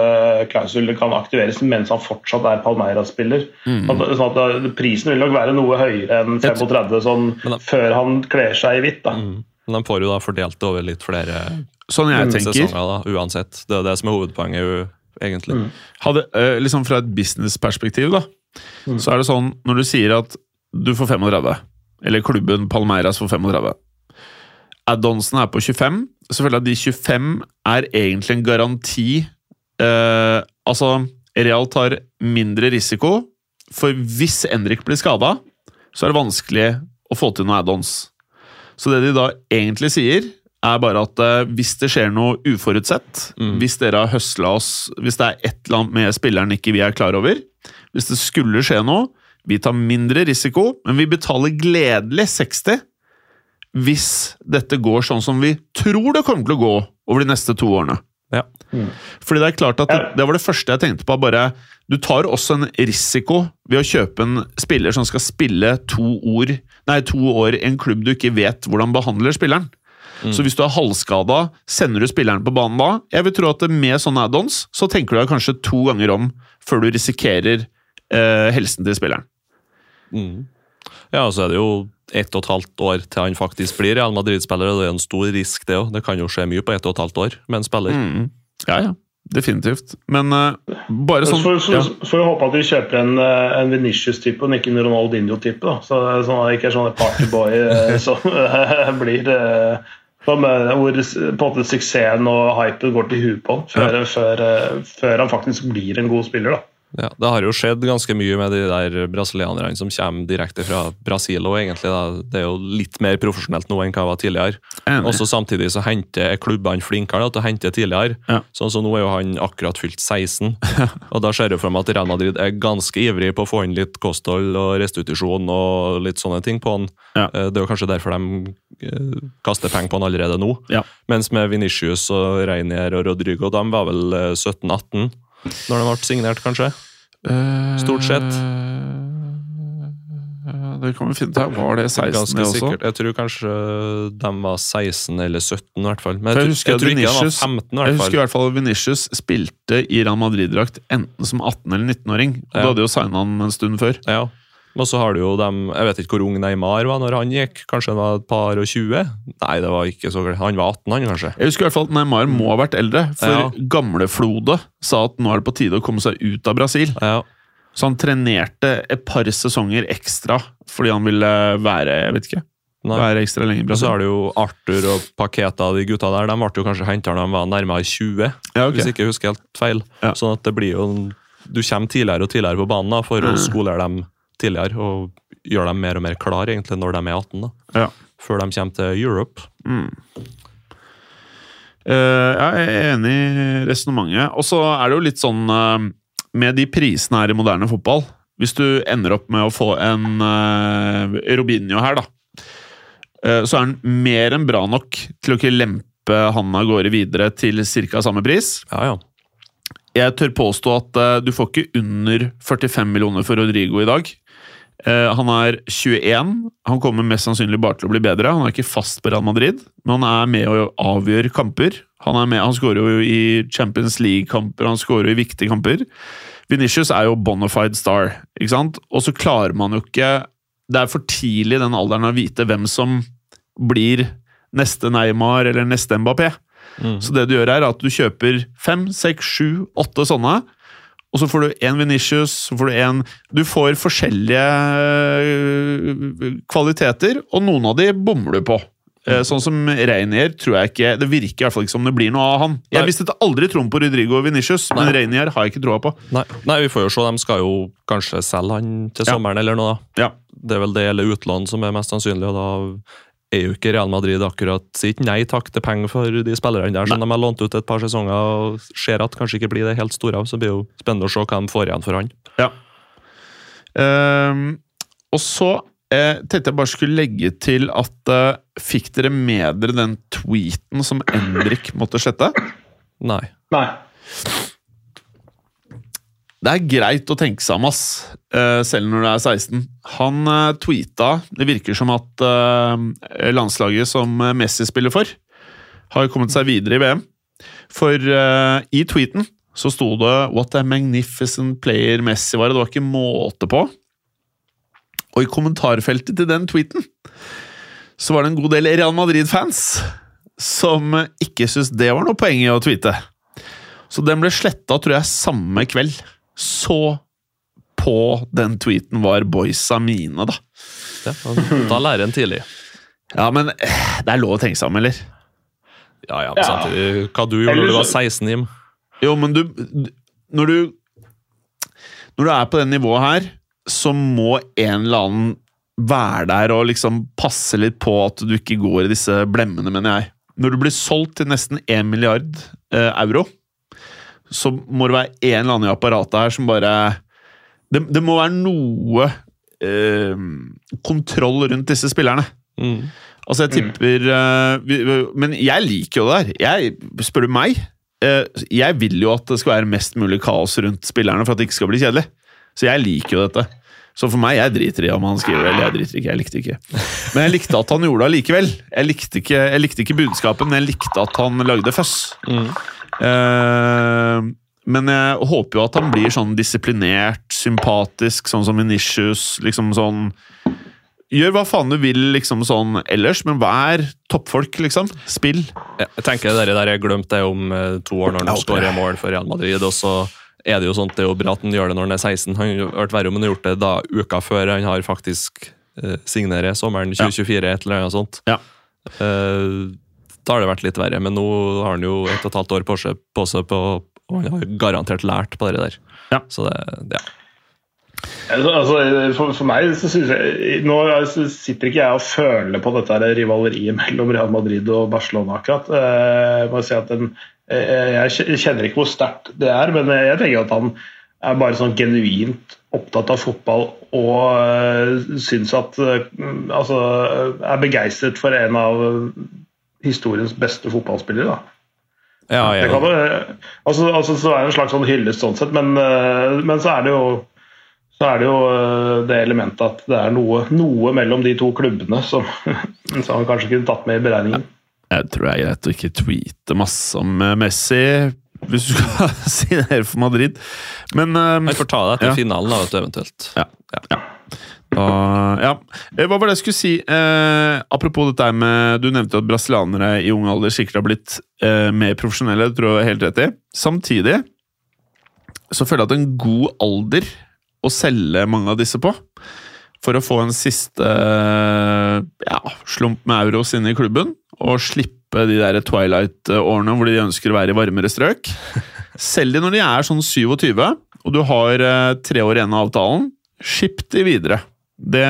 klausulene kan aktiveres mens han fortsatt er Palmeira-spiller. Mm. sånn at Prisen vil nok være noe høyere enn 35 sånn, før han kler seg i hvitt. da. Mm. Men de får jo da fordelt det over litt flere Sånn sesonger, da, uansett. Det er det som er hovedpoenget, jo, egentlig. Hadde, eh, liksom Fra et businessperspektiv, da, så er det sånn når du sier at du får 35, eller klubben Palmeiras får 35 Add-onsen er på 25. Selvfølgelig at de 25 er egentlig en garanti eh, Altså, Real tar mindre risiko, for hvis Endrik blir skada, så er det vanskelig å få til noen add-ons. Så det de da egentlig sier, er bare at eh, hvis det skjer noe uforutsett, Mm. hvis dere har høsla oss, hvis det er et eller annet med spilleren ikke vi er klar over, hvis det skulle skje noe, vi tar mindre risiko, men vi betaler gledelig 60 hvis dette går sånn som vi tror det kommer til å gå over de neste to årene. Ja. Fordi det er klart at det, det var det første jeg tenkte på. bare Du tar også en risiko ved å kjøpe en spiller som skal spille to, ord, nei, to år i en klubb du ikke vet hvordan behandler spilleren. Så hvis du er halvskada, sender du spilleren på banen da? Jeg vil tro at med sånne add-ons så tenker du deg kanskje to ganger om før du risikerer eh, helsen til spilleren. Mm. Ja, og så er det jo ett og et halvt år til han faktisk blir Real Madrid-spiller, og det er en stor risk, det òg. Det kan jo skje mye på ett og et halvt år med en spiller. Mm. Ja, ja. Definitivt. Men uh, bare sånn så, ja. får vi håpe at de kjøper en, eh, en Venitius-type og ikke en Ronaldinho-type. da. Så sånn at det ikke er sånn partyboy eh, som blir som, Hvor på en måte suksessen og hypen går til huet på før, før, eh, før han faktisk blir en god spiller. da. Ja, Det har jo skjedd ganske mye med de der brasilianerne som kommer direkte fra Brasil. og egentlig da, Det er jo litt mer profesjonelt nå enn hva det var tidligere. Også Og så Samtidig så henter klubbene flinkere til å hente tidligere. Ja. Sånn som Nå er jo han akkurat fylt 16. og Da ser det for meg at Real Madrid er ganske ivrig på å få inn litt kosthold og restitusjon og litt sånne ting på han. Ja. Eh, Det er jo kanskje derfor de eh, kaster penger på han allerede nå. Ja. Mens med Vinicius og Reinier og Rodrigo, de var vel eh, 17-18 når den ble signert, kanskje? Stort sett. Eh, Det kan vi finne ut. Var det 16 Ganske det også? sikkert. Jeg tror kanskje de var 16 eller 17 i hvert fall. Men jeg, jeg husker jeg tror ikke de var 15 i Jeg husker i hvert fall Venitius spilte i Real Madrid-drakt enten som 18- eller 19-åring. Og Ja. Du hadde jo signa han en stund før. Ja. Og så har du jo dem Jeg vet ikke hvor ung Neymar var når han gikk. Kanskje han var et par og 20? Nei, det var ikke så. Han var 18, han kanskje. Jeg husker i hvert fall at Neymar må ha vært eldre, for Ja. gamleflode sa at nå er det på tide å komme seg ut av Brasil. Ja. Så han trenerte et par sesonger ekstra fordi han ville være jeg vet ikke, Nei. være ekstra lenge i Og så Brasil. har du jo Arthur og Paketa, de gutta der. De ble jo kanskje henta når de var nærmere 20, Ja, okay. hvis jeg ikke husker helt feil. Ja. Sånn at det blir jo Du kommer tidligere og tidligere på banen da, for å Mm. skolere dem tidligere og gjøre dem mer og mer klar egentlig når de er 18. da. Ja. Før de kommer til Europe. Mm. Uh, jeg er enig i resonnementet. Og så er det jo litt sånn uh, med de prisene her i moderne fotball Hvis du ender opp med å få en uh, Robinho her, da, så er han mer enn bra nok til å ikke lempe han av gårde videre til ca. samme pris. Ja, ja. Jeg tør påstå at du får ikke under 45 millioner for Rodrigo i dag. Eh, han er 21. Han kommer mest sannsynlig bare til å bli bedre. Han er ikke fast på Real Madrid, men han er med og avgjør kamper. Han, er med, han skårer jo i Champions League-kamper, han skårer i viktige kamper. Venitius er jo bonafide star, ikke sant? Og så klarer man jo ikke det er for tidlig i den alderen å vite hvem som blir neste Neymar eller neste Mbappé. Mm. Så det du gjør er at du kjøper fem, seks, sju, åtte sånne. Og så får du én Venitius, så får du én Du får forskjellige øh, kvaliteter, og noen av de bommer du på. Eh, Sånn som Reinier tror jeg ikke Det virker i hvert fall ikke som det blir noe av han. Jeg mistet aldri troen på Rodrigo og Venitius, men Nei. Reinier har jeg ikke troa på. Nei. Nei, vi får jo se. De skal jo kanskje selge han til Ja. sommeren eller noe. da. Ja. Det er vel det eller utlån som er mest sannsynlig, og da er jo ikke Real Madrid akkurat sier ikke nei takk til penger for de spillerne der som de har lånt ut et par sesonger og ser at kanskje ikke blir det helt store av. Så blir det jo spennende å se hva de får igjen for han. Ehm, og så eh, tenkte jeg bare skulle legge til at eh, Fikk dere med dere den tweeten som Endrik måtte slette? Nei. Nei. Det er greit å tenke seg om, ass. eh, selv når du er 16. Han eh, tweeta Det virker som at eh, landslaget som Messi spiller for, har kommet seg videre i VM. For i tweeten så sto det 'What a magnificent player Messi var'. Det var ikke måte på. Og i kommentarfeltet til den tweeten så var det en god del Real Madrid-fans som ikke syntes det var noe poeng i å tweete. Så den ble sletta, tror jeg, samme kveld. Så på den tweeten var boysa mine, da. Ja, da lærer en tidlig. Ja, men eh, det er lov å tenke seg om, eller? Ja, ja, men Ja. samtidig, Hva du gjorde da du var 16, Jim? Jo, men du Når du Når du er på det nivået her, så må en eller annen være der og liksom passe litt på at du ikke går i disse blemmene, mener jeg. Når du blir solgt til nesten 1 milliard eh, euro, så må det være en eller annen i apparatet her som bare Det, det må være noe eh, kontroll rundt disse spillerne. Mm. Altså, jeg tipper eh, vi, vi- Men jeg liker jo det der. Jeg, spør du meg, eh, jeg vil jo at det skal være mest mulig kaos rundt spillerne for at det ikke skal bli kjedelig. Så jeg liker jo dette. Så for meg, jeg driter i om han skriver eller jeg driter ikke. Jeg likte ikke. Men jeg likte at han gjorde det allikevel. Jeg likte ikke, jeg likte ikke budskapet, men jeg likte at han lagde føss. Mm. Eh, men jeg håper jo at han blir sånn disiplinert, sympatisk, sånn som Vinicius Liksom sånn Gjør hva faen du vil liksom sånn ellers, men vær toppfolk, liksom. Spill. Jeg tenker det der jeg glemte det om eh, to år når han skårer mål for Real Madrid. og så er det jo sånn, det er jo bra at han gjør det når han er 16. Han har vært verre om han har gjort det da uka før han har faktisk eh, signerer sommeren 2024, et eller annet sånt. Ja. Eh, da har det vært litt verre, men nå har han jo et og et halvt år på seg, på seg på, og han har garantert lært på det der. Ja. Så det, ja. Altså, for, for meg så synes jeg Nå altså, sitter ikke jeg og føler på dette her rivaleriet mellom Real Madrid og Barcelona akkurat. Eh, Jeg må si at den, eh, jeg kjenner ikke hvor sterkt det er, men jeg tenker at han er bare sånn genuint opptatt av fotball og uh, syns at eh, Altså er begeistret for en av historiens beste fotballspillere. da. Ja, ja. kan, jo- altså, altså, så er det en slags sånn hyllest sånn sett, men, eh, men så er det jo så er det jo eh, det elementet at det er noe, noe mellom de to klubbene som, som han kanskje kunne tatt med i beregningen. Jeg tror det er greit å ikke tweete masse om eh, Messi, hvis du skal si det her for Madrid. Men um, Jeg får ta det etter Ja. finalen, da, eventuelt. Ja. ja. Da, ja. Eh, Hva var det jeg skulle si? Eh, apropos dette med Du nevnte at brasilianere i ung alder sikkert har blitt eh, mer profesjonelle. Det tror jeg er helt rett i. Samtidig så føler jeg at en god alder å selge mange av disse på, for å få en siste eh, ja, slump med euros inn i klubben, og slippe de der Twilight-årene hvor de ønsker å være i varmere strøk. Selg de når de er sånn 27, og du har eh, tre år igjen av avtalen. Skip de videre. Det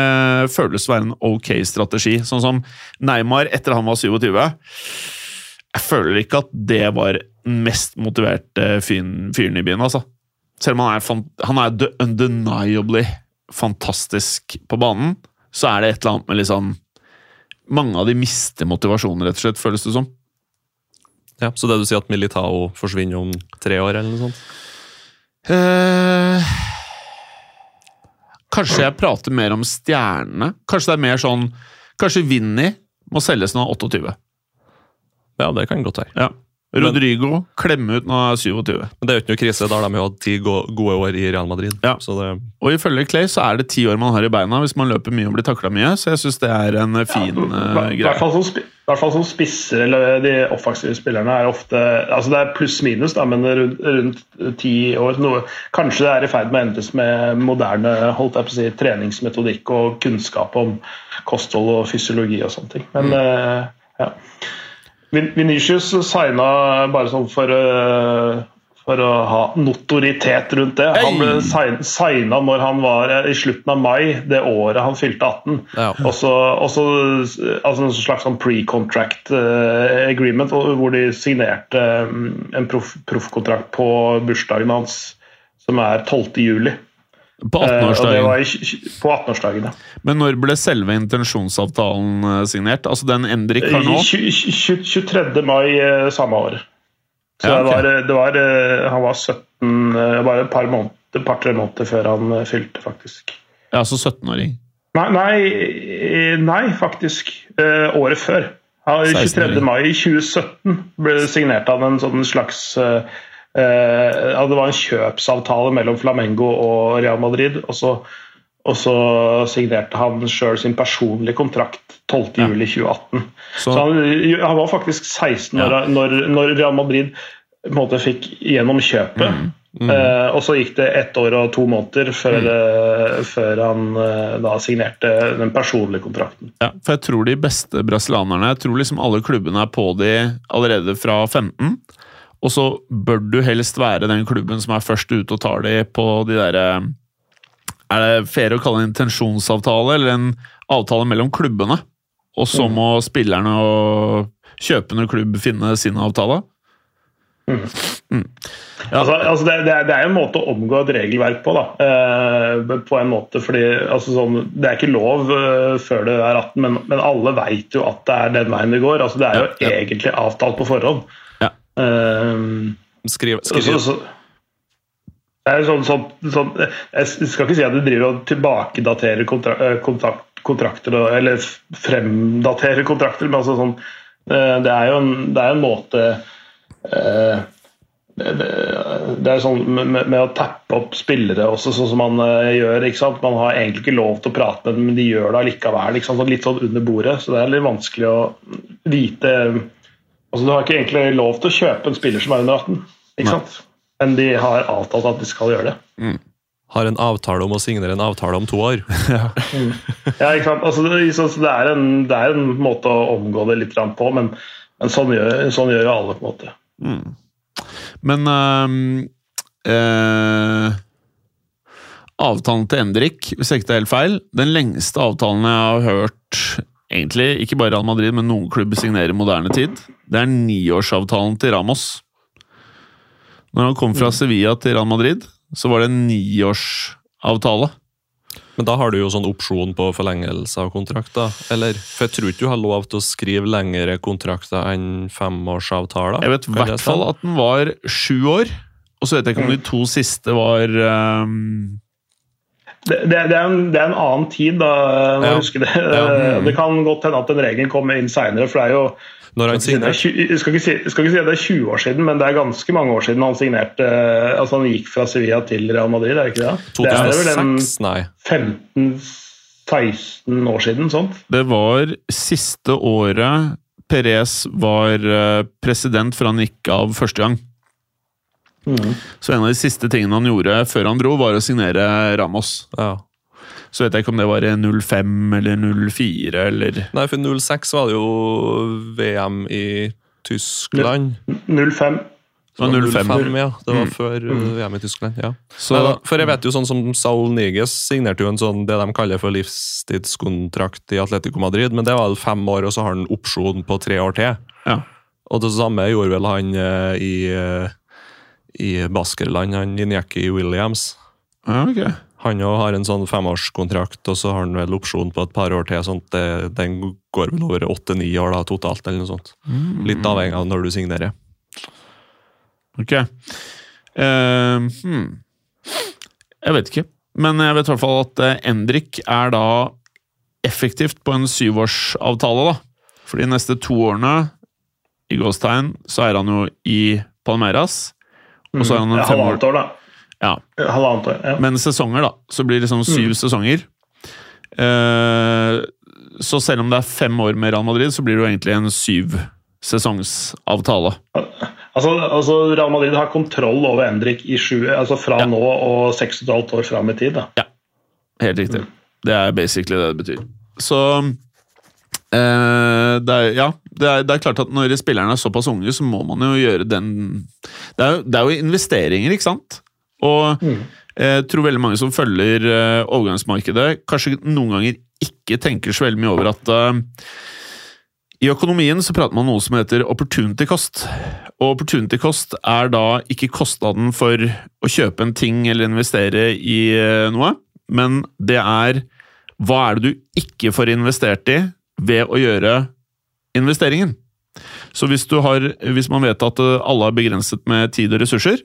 føles å være en ok strategi. Sånn som Neymar etter han var 27. Jeg føler ikke at det var den mest motiverte fyren, fyren i byen, altså. Selv om han er, han er undeniably fantastisk på banen, så er det et eller annet med liksom Mange av de mister motivasjonen, rett og slett, føles det som. Ja, så det du sier at Militao forsvinner om tre år, eller noe sånt? Eh, kanskje jeg prater mer om stjernene. Kanskje det er mer sånn Kanskje Vinni må selges når han er 28. Ja, det kan godt være. Ja. Rodrigo klemme ut når han er 27. Men det er jo ikke noe krise, da har de jo hatt ti go- gode år i Real Madrid. Ja. Så det, Og ifølge Clay så er det ti år man har i beina hvis man løper mye og blir takla mye, så jeg syns det er en fin ja, eh, greie. som, i hvert fall som spisser, eller de offensive spillerne, er ofte altså Det er pluss-minus, da, men rundt, ti år. Noe, kanskje det er i ferd med å endres med moderne holdt jeg på å si, treningsmetodikk og kunnskap om kosthold og fysiologi og sånne ting. Men eh, ja. Vinicius signa bare sånn for, eh, for å ha notoritet rundt det. Han ble signa når han var eh, i slutten av mai det året han fylte 18. Ja. Og så, altså en slags sånn pre-contract eh, agreement hvor de signerte eh, en proff- proffkontrakt på bursdagen hans, som er 12. juli. På Eh, og det 18-årsdagen. Uh, på 18-årsdagen, ja. Men når ble selve intensjonsavtalen eh, signert? Altså den Endrik har nå? I tj- tj- 23. mai eh, samme år. Så Ja, okay. det var, det var, eh, han var 17, eh, bare et par måneder, par-tre måneder før han eh, fylte, faktisk. Ja, Så 17-åring. Nei, nei, eh, nei faktisk. Eh, året før. Ja, 23. mai 2017 ble det signert han en sånn slags eh, eh, Det var en kjøpsavtale mellom Flamengo og Real Madrid. Og så, og så signerte han sjøl sin personlige kontrakt 12. Ja. juli 2018. Så, Så han, han var faktisk 16 når, når, når Real Madrid på en måte fikk gjennom kjøpet. Eh, og så gikk det ett år og to måneder før, eh, før han eh, da signerte den personlige kontrakten. ja, for jeg tror de beste brasilianerne Jeg tror liksom alle klubbene er på de allerede fra 15. Og så bør du helst være den klubben som er først ute og tar de på de derre Er det fair å kalle det en intensjonsavtale, eller en avtale mellom klubbene? Og så må spillerne og kjøpende klubb finne sin avtale? Mm. Ja. Altså, altså det, det, er, det er en måte å omgå et regelverk på, da. Eh, på en måte, fordi altså sånn, Det er ikke lov uh, før det er 18, men, men alle vet jo at det er den veien det går. Altså, det er jo Ja, ja. egentlig avtalt på forhånd. Ja. Eh, skriv, Så, så, sånn, sånn, sånn, jeg skal ikke si at du driver og tilbakedaterer kontra, eh, kontrakt, kontrakter, eller fremdaterer kontrakter, men altså sånn, eh, det er jo en, det er en måte eh, det, er sånn med, med å tappe opp spillere også, sånn som man gjør. ikke sant? Man har egentlig ikke lov til å prate med dem, men de gjør det allikevel. Ikke sant? Sånn Litt sånn under bordet. Så det er litt vanskelig å vite altså Du har ikke egentlig lov til å kjøpe en spiller som er under 18, ikke sant? men de har avtalt at de skal gjøre det. har en avtale om å signere en avtale om to år. Ja, ikke sant? Altså, det, så, så det, er en, det er en måte å omgå det litt på, men, men sånn, gjør, sånn gjør alle. på en måte. Men øh, øh, Avtalen til Endrik, hvis jeg ikke tar helt feil, den lengste avtalen jeg har hørt, egentlig ikke bare Real Madrid, men noen klubber signerer i moderne tid, det er niårsavtalen til Ramos. Når han kom fra Sevilla til Real Madrid, så var det en niårsavtale. Men da har du jo sånn opsjon på forlengelse av kontrakter, eller? For jeg tror ikke du har lov til å skrive lengre kontrakter enn femårsavtaler. Jeg vet i hvert fall at den var sju år, og så vet jeg ikke om de to siste var øhm, Det, det, er en, det er en annen tid, da. Ja. det. Ja. mm. det kan godt hende at den regelen kommer inn seinere, for det er jo Når han Jeg signerte skal, ikke si, jeg skal, ikke si, skal ikke si at det er 20 år siden, men det er ganske mange år siden han signerte Altså han gikk fra Sevilla til Real Madrid, er det ikke det? Det er vel en 2006? Nei. 15-16 år siden, sånt. Det var siste året Perez var eh, president før han gikk av første gang. Så en av de siste tingene han gjorde før han dro, var å signere Ramos. Ja. Så vet jeg ikke om det var i 05 eller 04 eller Nei, for 06 var det jo VM i Tyskland. 05. Det var 05. ja. Det var Mm. før mm. VM i Tyskland. ja. Så Nei for jeg vet jo sånn som Saul Niges signerte jo en sånn det de kaller for livstidskontrakt i Atletico Madrid, men det var vel fem år, og så har han opsjon på tre år til. Ja. Og det samme gjorde vel han eh, i, eh, i Baskerland, han Inyaki Williams. ja, okay. Han òg har en sånn femårskontrakt, og så har han vel opsjon på et par år til. sånn at Den går vel over åtte-ni år da, totalt, eller noe sånt. Litt avhengig av når du signerer. Ok. Uh, hmm. Jeg vet ikke. Men jeg vet i hvert fall at eh, Endrik er da effektivt på en syvårsavtale, da. For de neste to årene i gåstegn, så er han jo i Palmeiras. Og så er han en Ja, fem år Halvannet år, da. Ja, Halvannet år, ja. men sesonger, da. Så blir det liksom syv sesonger. Eh, så selv om det er fem år med Real Madrid, så blir det jo egentlig en syv sesongsavtale. Altså, altså Real Madrid har kontroll over Endrik i sju, altså fra Ja. nå og seks og et halvt år fram i tid. da. Ja, Helt riktig. Det er basically det det betyr. Så eh, det, er, ja, det, er, det er klart at når spillerne er såpass unge, så må man jo gjøre den Det er, det er jo investeringer, ikke sant? Og jeg tror veldig mange som følger uh, overgangsmarkedet, kanskje noen ganger ikke tenker så veldig mye over at i økonomien så prater man om noe som heter opportunity cost. Og opportunity cost er da ikke kostnaden for å kjøpe en ting eller investere i noe, men det er hva er det du ikke får investert i ved å gjøre investeringen. Så hvis, har, hvis man vet at eh, alle er begrenset med tid og ressurser,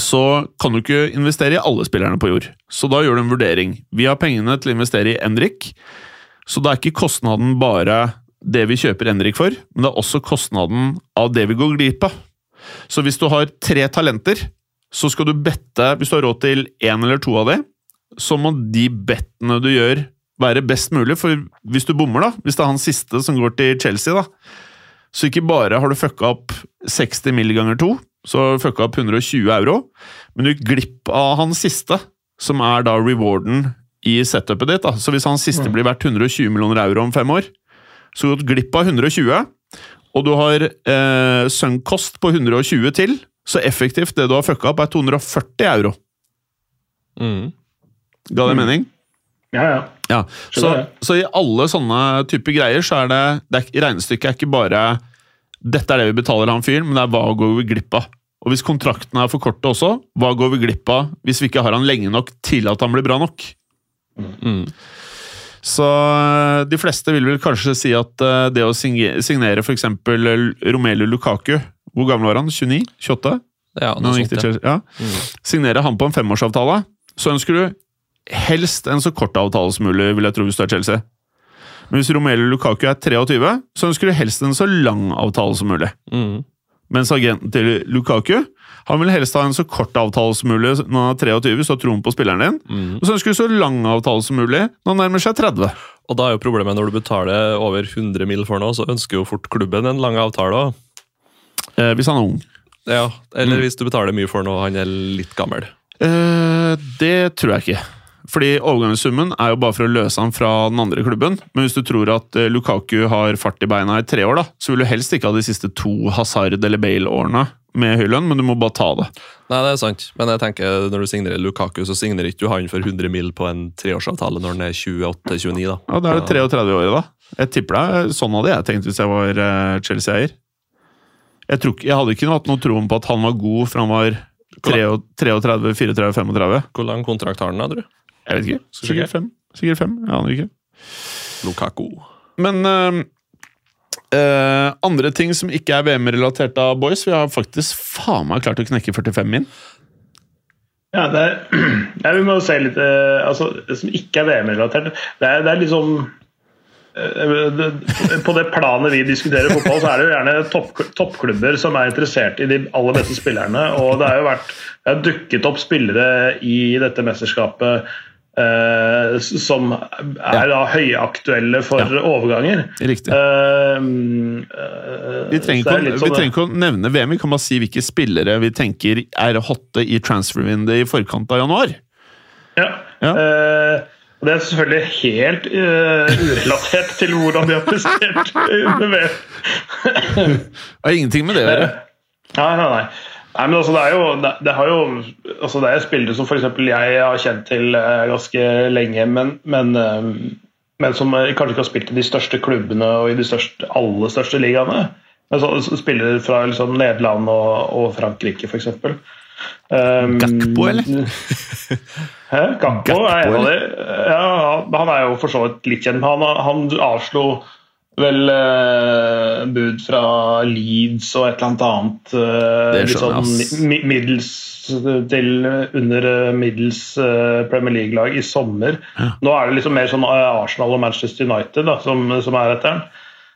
så kan du ikke investere i alle spillerne på jord. Så da gjør du en vurdering. Vi har pengene til å investere i Endrik, så da er ikke kostnaden bare det vi kjøper Endrik for, men det er også kostnaden av det vi går glipp av. Så hvis du har tre talenter, så skal du bette Hvis du har råd til én eller to av dem, så må de bettene du gjør, være best mulig. For hvis du bommer, da, hvis det er han siste som går til Chelsea, da, så ikke bare har du fucka opp 60 mill. ganger to, så har du fucka opp 120 euro, men du gikk glipp av han siste, som er da rewarden i setupet ditt. da. Så hvis han siste blir verdt 120 millioner euro om fem år, så har du gått glipp av 120, og du har eh, sunk cost på 120 til, så effektivt det du har fucka opp, er 240 euro. Mm. Ga det mening? Ja, ja. Ja, så, så i alle sånne typer greier, så er det, det er, Regnestykket er ikke bare dette er det vi betaler han fyren, men det er hva går vi glipp av. Og hvis kontraktene er for korte også, hva går vi glipp av hvis vi ikke har han lenge nok til at han blir bra nok? Mm. Så eh, de fleste vil vel kanskje si at eh, det å signere f.eks. Romelu Lukaku Hvor gammel var han? 29? 28? Ja, noe sånt, ja. Ja. Signere han på en femårsavtale, så ønsker du helst en så kort avtale som mulig, vil jeg tro, hvis du er Chelsea. Men hvis Romelu Lukaku er 23, så ønsker du helst en så lang avtale som mulig. Mm. Mens agenten til Lukaku han vil helst ha en så kort avtale som mulig når han er 23, så har troen på spilleren din. Mm. Og så ønsker du så lang avtale som mulig når han nærmer seg 30. Og da er jo problemet når du betaler over 100 mill. for noe, så ønsker jo fort klubben en lang avtale òg. Eh, hvis han er ung. Ja, Mm. eller hvis du betaler mye for noe han er litt gammel. Eh, det tror jeg ikke. Fordi overgangssummen er jo bare for å løse han fra den andre klubben. Men hvis du tror at eh, Lukaku har fart i beina i tre år, da, så vil du helst ikke ha de siste to Hazard- eller Bale-årene med høy lønn, men du må bare ta det. Nei, det er sant, men jeg tenker når du signerer Lukaku, så signerer ikke du han for 100 mil på en treårsavtale når han er 28-29, da. Ja, Da er det 33 år, da. Jeg tipper deg, Sånn hadde jeg tenkt hvis jeg var eh, Chelsea-eier. Jeg, tror jeg hadde ikke hatt noe troen på at han var god fra han var 33, 34, 35. Hvor lang kontrakt har han, da, tror du? Jeg vet ikke. Sikkert fem. Sikkert fem. Jeg aner ikke. Lukaku. Men uh, uh, andre ting som ikke er VM-relatert av boys Vi har faktisk faen meg klart å knekke 45 min. Ja, det er, ja, vi må se litt uh, altså, Det som ikke er VM-relatert, det, er- det er liksom eh, det- På det planet vi diskuterer fotball, så er det jo gjerne topp, toppklubber som er interessert i de aller beste spillerne. Og det har jo vært det har dukket opp spillere i dette mesterskapet eh, som er da høyaktuelle for overganger. Riktig. Uh, uh, Vi trenger, er ikke, vi sånn- trenger ikke å nevne VM, vi kan bare si hvilke spillere vi tenker er hotte i transfer-vinduet i forkant av januar. Ja. Ja. Eh, og det er selvfølgelig helt urelatert til hvordan de har prestert under VM. Det har ingenting med det å gjøre. Nei, nei, nei. Nei men altså, det er jo, det, det har jo altså, Det er spillere som f.eks. jeg har kjent til uh, ganske lenge, men, men, uh, men som eh, kanskje ikke har spilt i de største klubbene og i de største, aller største ligaene. Men så, spillere fra liksom, Nederland og, og Frankrike, f.eks. Um, Gakpo, eller? Hæ? Gakpo Gakpo, er en av de. Ja, han- han er jo for så vidt litt kjent. Han, han avslo vel eh, bud fra Leeds og et eller annet annet. eh, litt sånn mi- middels til under eh, middels eh, Premier League-lag i sommer. Nå er det liksom mer sånn eh, Arsenal og Manchester United da, som, som er etter den.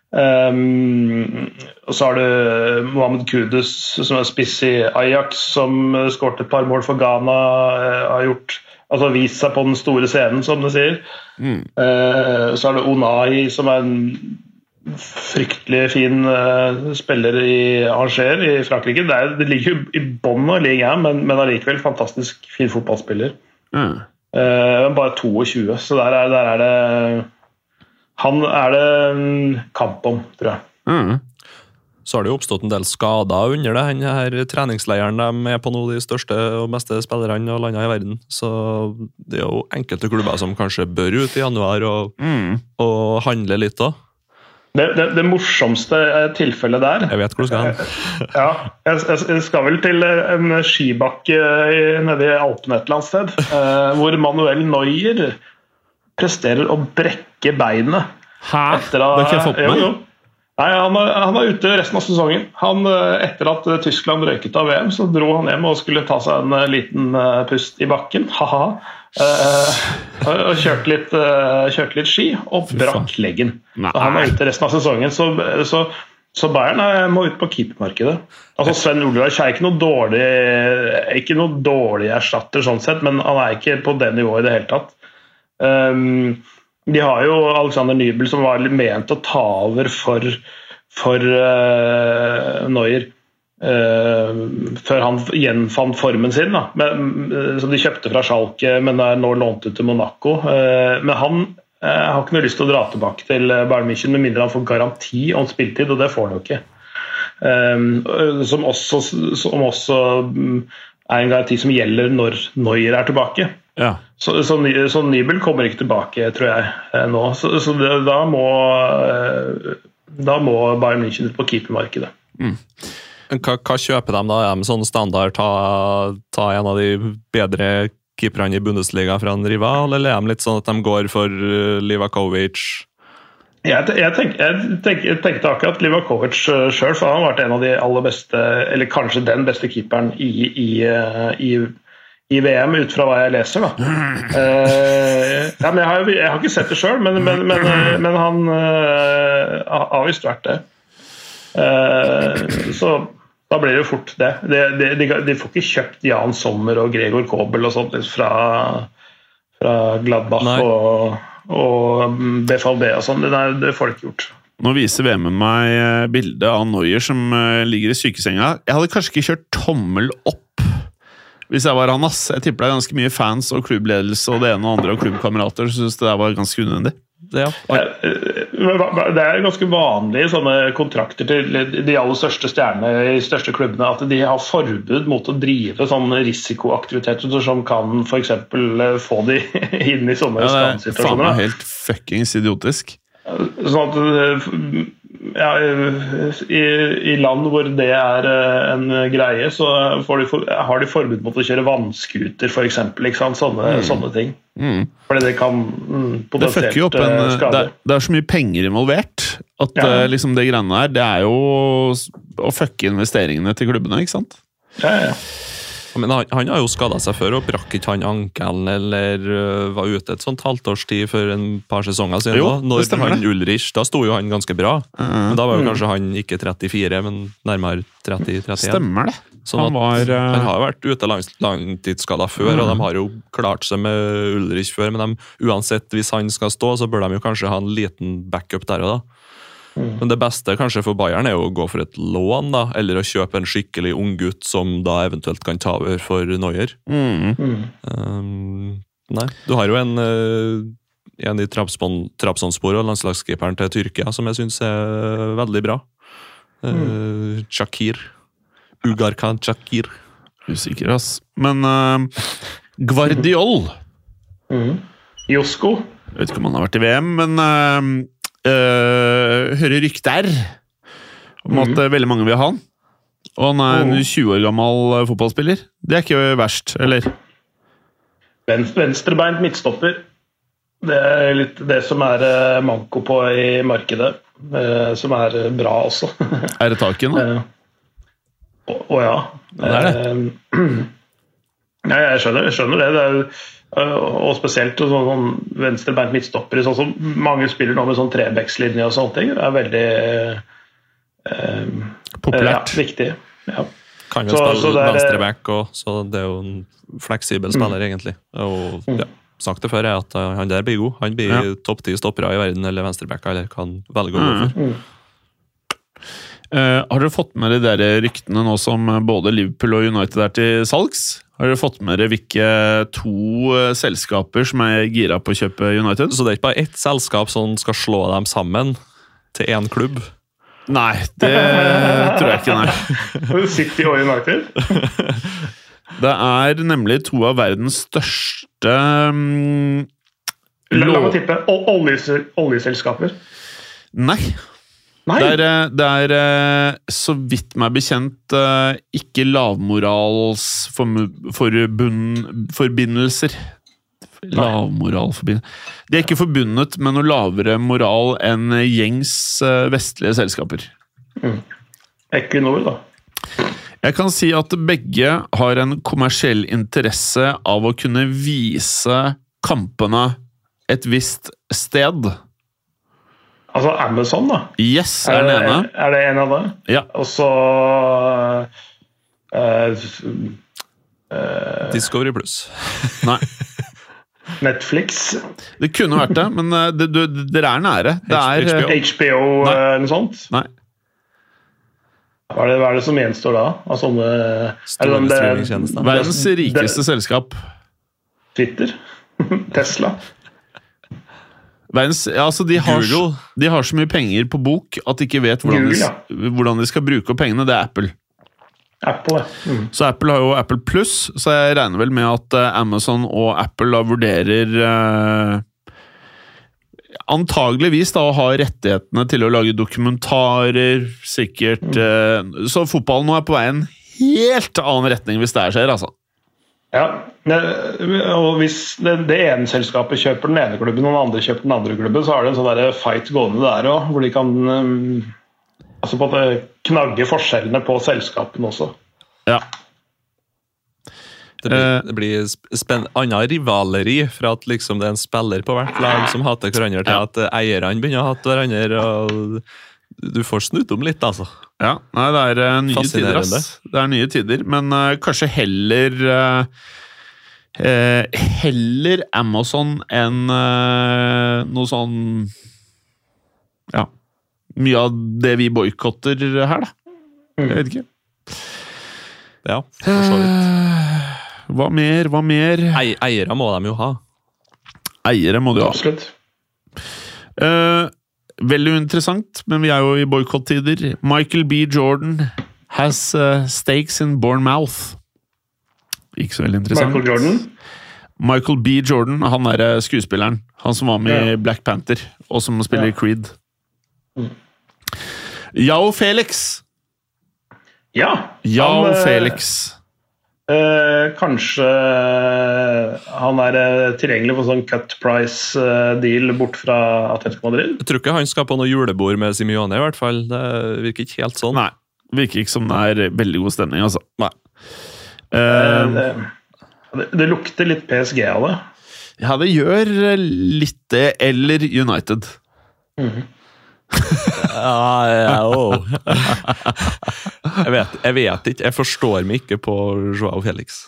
Um, og så har du Mohammed Kudus, som er spiss i Ajax, som skåret et par mål for Ghana. Har gjort, altså vist seg på den store scenen, som det sier. Mm. Uh, så er det Onai, som er en fryktelig fin spiller i Angers i Frankrike. Det, er, det ligger jo i bånn av ligaen, men, men allikevel fantastisk fin fotballspiller. Mm. bare 22, så der er, der er det Han er det kamp om, tror jeg. Mm. Så har det jo oppstått en del skader under det. Den her treningsleiren de er på nå, de største og beste spillerne og landene i verden. Så det er jo enkelte klubber som kanskje bør ut i januar og, Mm. og handle litt òg. Det, det, det morsomste tilfellet der Jeg vet hvor du skal hen. Ja, jeg, jeg skal vel til en skibakke nede i Alpene et eller annet sted, eh, hvor Manuel Neuer presterer å brekke beinet. Hæ? Det har ikke jeg fått med Jo, meg. jo. Nei, han, er, han er ute resten av sesongen. Han, eh, etter at eh, Tyskland røyket av VM, så dro han hjem og skulle ta seg en eh, liten eh, pust i bakken. Ha-ha. Eh, og kjørte litt, uh, kjørt litt ski og brakk leggen. Nei. Så han er ute resten av sesongen. Så, så, så Bayern er, må ut på keepermarkedet. Altså Sven Ulreich er ikke noe dårlig ikke noe dårlig erstatter, sånn sett, men han er ikke på det nivået i det hele tatt. Um, de har jo Alexander Nybel som var ment å ta over for, for uh, Neuer. Uh, før han gjenfant formen sin, da. Men, uh, som de kjøpte fra Schalke, men er nå lånt ut til Monaco. Uh, men han har ikke noe lyst til å dra tilbake til Bayern München med mindre han får garanti om spilletid, og det får han jo ikke. Som også, som også um, er en garanti som gjelder når Neuer er tilbake. Ja. Så, så, så Nybel kommer ikke tilbake, tror jeg, nå. Så, så det, da må da må Bayern München ut på keepermarkedet. Hva, hva kjøper de da? Er de sånn standard ta, ta en av de bedre keeperne i Bundesliga fra en rival, eller er de litt sånn at de går for uh, Livakovic? Jeg, jeg, tenk, jeg, tenk, jeg tenkte akkurat Livakovic sjøl, for han har vært en av de aller beste, eller kanskje den beste keeperen i, i, eh, i, i VM, ut fra hva jeg leser. da. Uh, ja, jeg, har, jeg har ikke sett det sjøl, men, men, men, eh, men han uh, har visst vært det. Uh, så da blir det jo fort det. De, de, de, de får ikke kjøpt Jan Sommer og Gregor Kobel og sånt fra, fra Gladbach Nei. og, og BFLB og sånn. Det, det får de ikke gjort. Nå viser VM meg bildet av Noyer som eh, ligger i sykesenga. Jeg hadde kanskje ikke kjørt tommel opp hvis jeg var han. ass. Jeg tipper det er ganske mye fans og klubbledelse og det ene og andre og klubbkamerater som syns det der var ganske unødvendig. Det, ja. Eh, Det er ganske vanlig i sånne kontrakter til de aller største stjernene i de største klubbene at de har forbud mot å drive sånne risikoaktiviteter som kan f.eks. få de inn i sånne Ja, det er faen meg helt fuckings idiotisk. Sånn at eh, ja, i, I land hvor det er eh, en greie, så får de, for- har de forbud mot å kjøre vannskuter f.eks. Sånne, sånne ting. Mm. Fordi det kan mm, potensielt det opp en skade. det er, det er så mye penger involvert at Ja. eh, liksom det greiene der, det er jo å fucke investeringene til klubbene, ikke sant? Ja, ja. Men han, han har jo skada seg før, og brakk ikke han ankelen eller uh, var ute et sånt halvt års tid for en par sesonger siden? Jo, da. Når han det. Ulrich, Da sto jo han ganske bra, men da var jo Mm. kanskje han ikke 34, men nærmere 30-31. Stemmer det. Sånn Han var eh, Han har jo vært ute langs, langtidsskada før, og de har jo klart seg med Ulrich før, men de, uansett, hvis han skal stå, så bør de jo kanskje ha en liten backup der og da. Men det beste kanskje for Bayern er jo å gå for et lån, da, eller å kjøpe en skikkelig unggutt som da eventuelt kan ta over for Noyer. mm. Mm. Um, nei, du har jo en, uh, en i Trabzon- Trabzonspor og landslagskeeperen til Tyrkia som jeg syns er veldig bra. Uh, Shakir. Ugarkan Shakir. Usikker, ass. Men uh, Guardiol Mm. Josko. Jeg vet ikke om han har vært i VM, men eh, eh, hører rykter om at eh, veldig mange vil ha han. Og han er en Mhm. 20 år gammel eh, fotballspiller. Det er ikke verst, eller? Ven- Venstrebeint midtstopper. Det er litt det som er manko på i markedet. Som er bra også. Er det taket nå? Eh, Å å ja. Det er Eh, Ja, jeg skjønner, jeg skjønner det. det er, eh, og spesielt sånn, sånn venstrebeint midtstopper. Sånn som mange spiller nå med sånn trebekslinje og sånne ting. Det er veldig eh, Populært. Ja, viktig. Ja. Kan jo Så- spille så det er- venstreback òg, så det er jo en fleksibel spiller, egentlig. Og Mm. ja, sagt det før, er at uh, han der blir god. Han blir Ja. topp ti stoppere i verden, eller venstreback, eller kan velge å gå Mm. for. Eh, har dere fått med de der ryktene nå som både Liverpool og United er til salgs? Har dere fått med dere hvilke to eh, selskaper som er gira på å kjøpe United? Så det er ikke bare ett selskap som skal slå dem sammen til én klubb. Nei, det tror jeg ikke, nei. City og United. Det er nemlig to av verdens største um, La, la meg tippe. Oljeselskaper. Nei. Det er, eh, det er eh, så vidt meg bekjent eh, ikke lavmoralsforbindelser. Lavmoralforbindelser De er ikke forbundet med noe lavere moral enn gjengs vestlige selskaper. Equinor, da. Jeg kan si at begge har en kommersiell interesse av å kunne vise kampene et visst sted. Altså Amazon, da. Yes, er den ene. det, er det en av dem? Ja. Og så eh, Discovery Pluss. Nei. Netflix, Det kunne vært det, men eh, det, du, dere er nære. Det er HBO. eh, eh, noe sånt. Nei. Hva er, det, hva er det som gjenstår da? Av sånne er det Store det- streamingtjenester. Verdens det- rikeste selskap. Twitter? Tesla? Verdens, ja, altså de, har, de har så mye penger på bok at de ikke vet hvordan, Google, de, hvordan de skal bruke opp pengene. Det er Apple. Apple. Mm. Så Apple har jo Apple Pluss, så jeg regner vel med at eh, Amazon og Apple da vurderer eh, Antageligvis da å ha rettighetene til å lage dokumentarer, sikkert eh, Så fotballen nå er på vei i en helt annen retning hvis det her skjer, altså. Ja, og Hvis det, det ene selskapet kjøper den ene klubben og den andre kjøper den andre klubben, så er det en sånn der fight gående der òg, hvor de kan um, altså på en knagge forskjellene på selskapene også. Ja. Det blir, Eh. det blir annet rivaleri fra at liksom det er en spiller på hvert lag som hater hverandre, til at eierne begynner å hate hverandre. og Du får snudd om litt, altså. Ja, nei, det er uh, nye tider, ass. Det er nye tider, men uh, kanskje heller uh, eh, Heller Amazon enn noe sånn Ja. Mye av det vi boikotter her, da. Jeg vet ikke. Ja, for så vidt. Hva mer, hva mer? Ei, eiere må de jo ha. Eiere må du ha. Absolutt. Eh, veldig interessant, men vi er jo i boikott-tider. Michael B. Jordan has uh, stakes in Bournemouth. Ikke så veldig interessant. Michael Jordan. Michael B. Jordan, han er eh, skuespilleren. Han som var med Ja. i Black Panther, og som spiller Ja. i Creed. Mm. Yao Felix! Ja. Yao eh, Felix. Eh, kanskje eh, han er eh, tilgjengelig for sånn cut price-deal bort fra Atletico Madrid? Jeg tror ikke han skal på noe julebord med Simione, i hvert fall. Det virker ikke helt sånn. Nei, virker ikke som det er veldig god stemning, altså. Nei. Eh, Eh, det, det, det lukter litt PSG av det. ja, det gjør litt det. Eller United. Ja, ja, oh. jeg, vet, jeg vet ikke. Jeg forstår meg ikke på Joao Felix.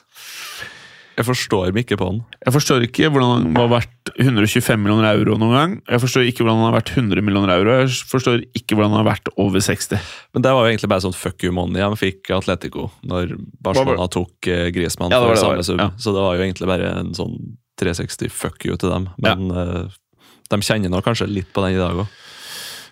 Jeg forstår meg ikke på han. Jeg forstår ikke hvordan han var verdt 125 millioner euro noen gang. Jeg forstår ikke hvordan han har vært 100 millioner euro. Jeg forstår ikke hvordan han har vært over 60. Men det var jo egentlig bare sånn fuck you money han fikk Atletico når Barcelona tok eh, Griezmann Ja, det var det, samme sum. ja. Så det var jo egentlig bare en sånn 360 fuck you til dem. Men eh, de kjenner nå kanskje litt på den i dag òg.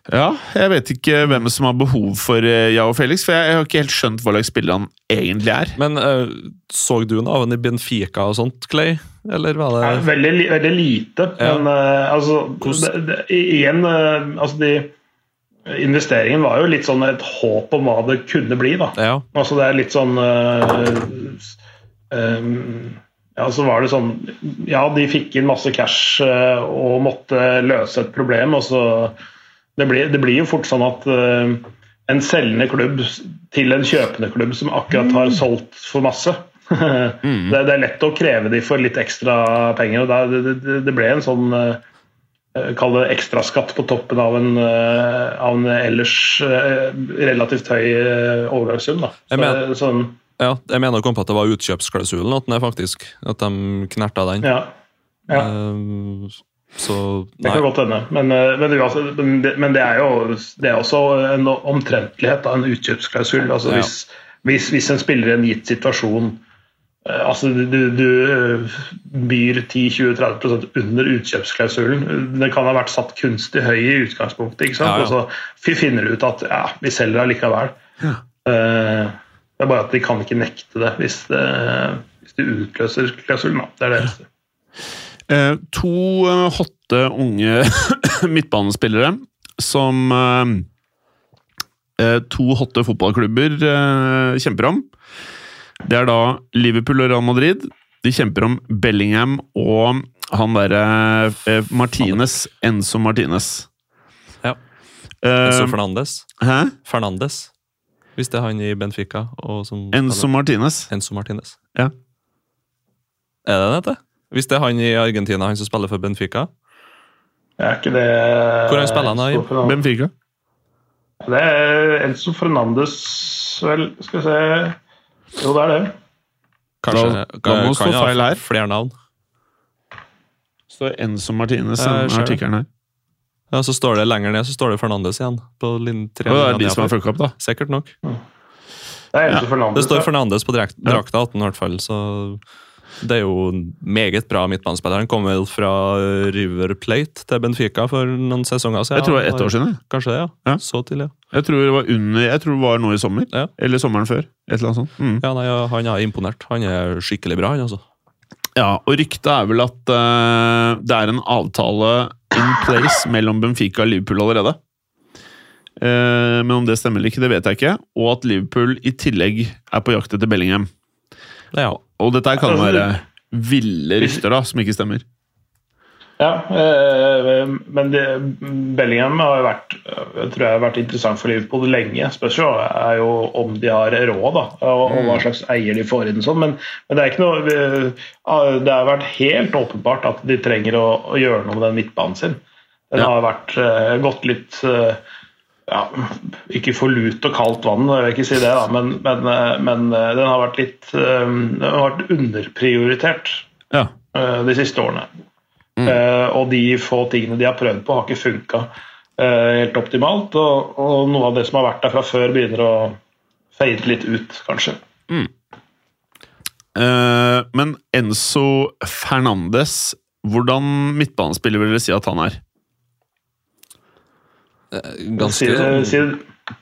Ja, jeg vet ikke hvem som har behov for Ja og Felix, for jeg, har ikke helt skjønt hva slags spiller han egentlig er. Men uh, så du noe av ham i Benfica og sånt, Clay? Eller var det det veldig, veldig lite. Ja. Men uh, altså det, det, Igjen uh, altså de, Investeringen var jo litt sånn et håp om hva det kunne bli. da. Ja. Altså Det er litt sånn eh, eh, Ja, så var det sånn Ja, de fikk inn masse cash eh, og måtte løse et problem, og så Det blir, det blir jo fort sånn at uh, en selgende klubb til en kjøpende klubb som akkurat har solgt for masse det, det er lett å kreve de for litt ekstra penger. og Det, det, det ble en sånn uh, Kall det ekstraskatt på toppen av en, uh, av en ellers relativt høy overgangssum. da. Så, mener- sånn, Ja, jeg mener å komme på at det var utkjøpsklausulen at den er faktisk. At de knerta den. ja. ja. Så Det kan godt hende, men, eh, men, men, det, men det er jo det er også en omtrentlighet av en utkjøpsklausul. Altså, Ja. hvis, hvis, hvis en spiller i en gitt situasjon eh, altså Du, du eh, byr 10-20-30 under utkjøpsklausulen. Den kan ha vært satt kunstig høy i utgangspunktet, ikke sant? Ja, ja. og så finner du ut at ja, vi selger allikevel. Ja. det er bare at de kan ikke nekte det hvis det, hvis det utløser klausulen. Det er det eneste. Eh, to eh, hotte unge midtbanespillere som eh, to hotte fotballklubber kjemper om. Det er da Liverpool og Real Madrid. De kjemper om Bellingham og han derre Martinez. Enzo Martinez. Ja. Enzo Fernandes. hæ? Fernandes. Hvis det er han i Benfica. Og som Enzo Martinez. Enzo Martinez. Ja. Er det det heter? Hvis det er han i Argentina, han som spiller for Benfica? Er ikke det Hvor han spiller han da? Benfica. Det er Enzo Fernandes vel, skal vi se Jo, det er det. Kanskje stå kan ha feil her. Flere navn. står Enzo Martinez i eh, artikkelen her. Ja, Så står det lenger ned så står det Fernandes igjen. på linje tre. Det er de som har fucka opp, da. Sikkert nok. Det er Enzo Ja, Fernandes. Det står. Fernandes på drakta 18 i hvert fall, så det er jo en meget bra midtbanespiller. Han kom vel fra River Plate til Benfica for noen sesonger siden. Jeg tror det var ett år siden. Kanskje det, ja. Ja. Så tidlig. Jeg tror det var under, jeg tror det var nå i sommer. Ja. Eller sommeren før. Et eller annet sånt. Mm. Ja, nei, Han er imponert. Han er skikkelig bra, han altså. Ja, og ryktet er vel at uh, det er en avtale in place mellom Benfica og Liverpool allerede. Eh, men om det stemmer eller ikke, det vet jeg ikke. Og at Liverpool i tillegg er på jakt etter Bellingham. Ja. Og dette kan Altså, være ville rykter da, som ikke stemmer. Ja, eh, men det, Bellingham har vært jeg tror jeg har vært interessant for Liverpool lenge. Spørsmålet er jo om de har råd, da, og, og hva slags eier de får inn. Sånn. Men, men det er ikke noe eh, Det har vært helt åpenbart at de trenger å, å gjøre noe med den midtbanen sin. Den Ja. har vært eh, gått litt eh, ja, Ikke for lut og kaldt vann, jeg vil ikke si det, da, men, men, eh, men eh, den har vært litt eh, Den har vært underprioritert Ja. de siste årene. Mm. og de få tingene de har prøvd på, har ikke funka helt optimalt. Og, og noe av det som har vært der fra før, begynner å fade litt ut, kanskje. Eh, men Enzo Fernandes, hvordan midtbanespiller vil dere si at han er? Ganske sånn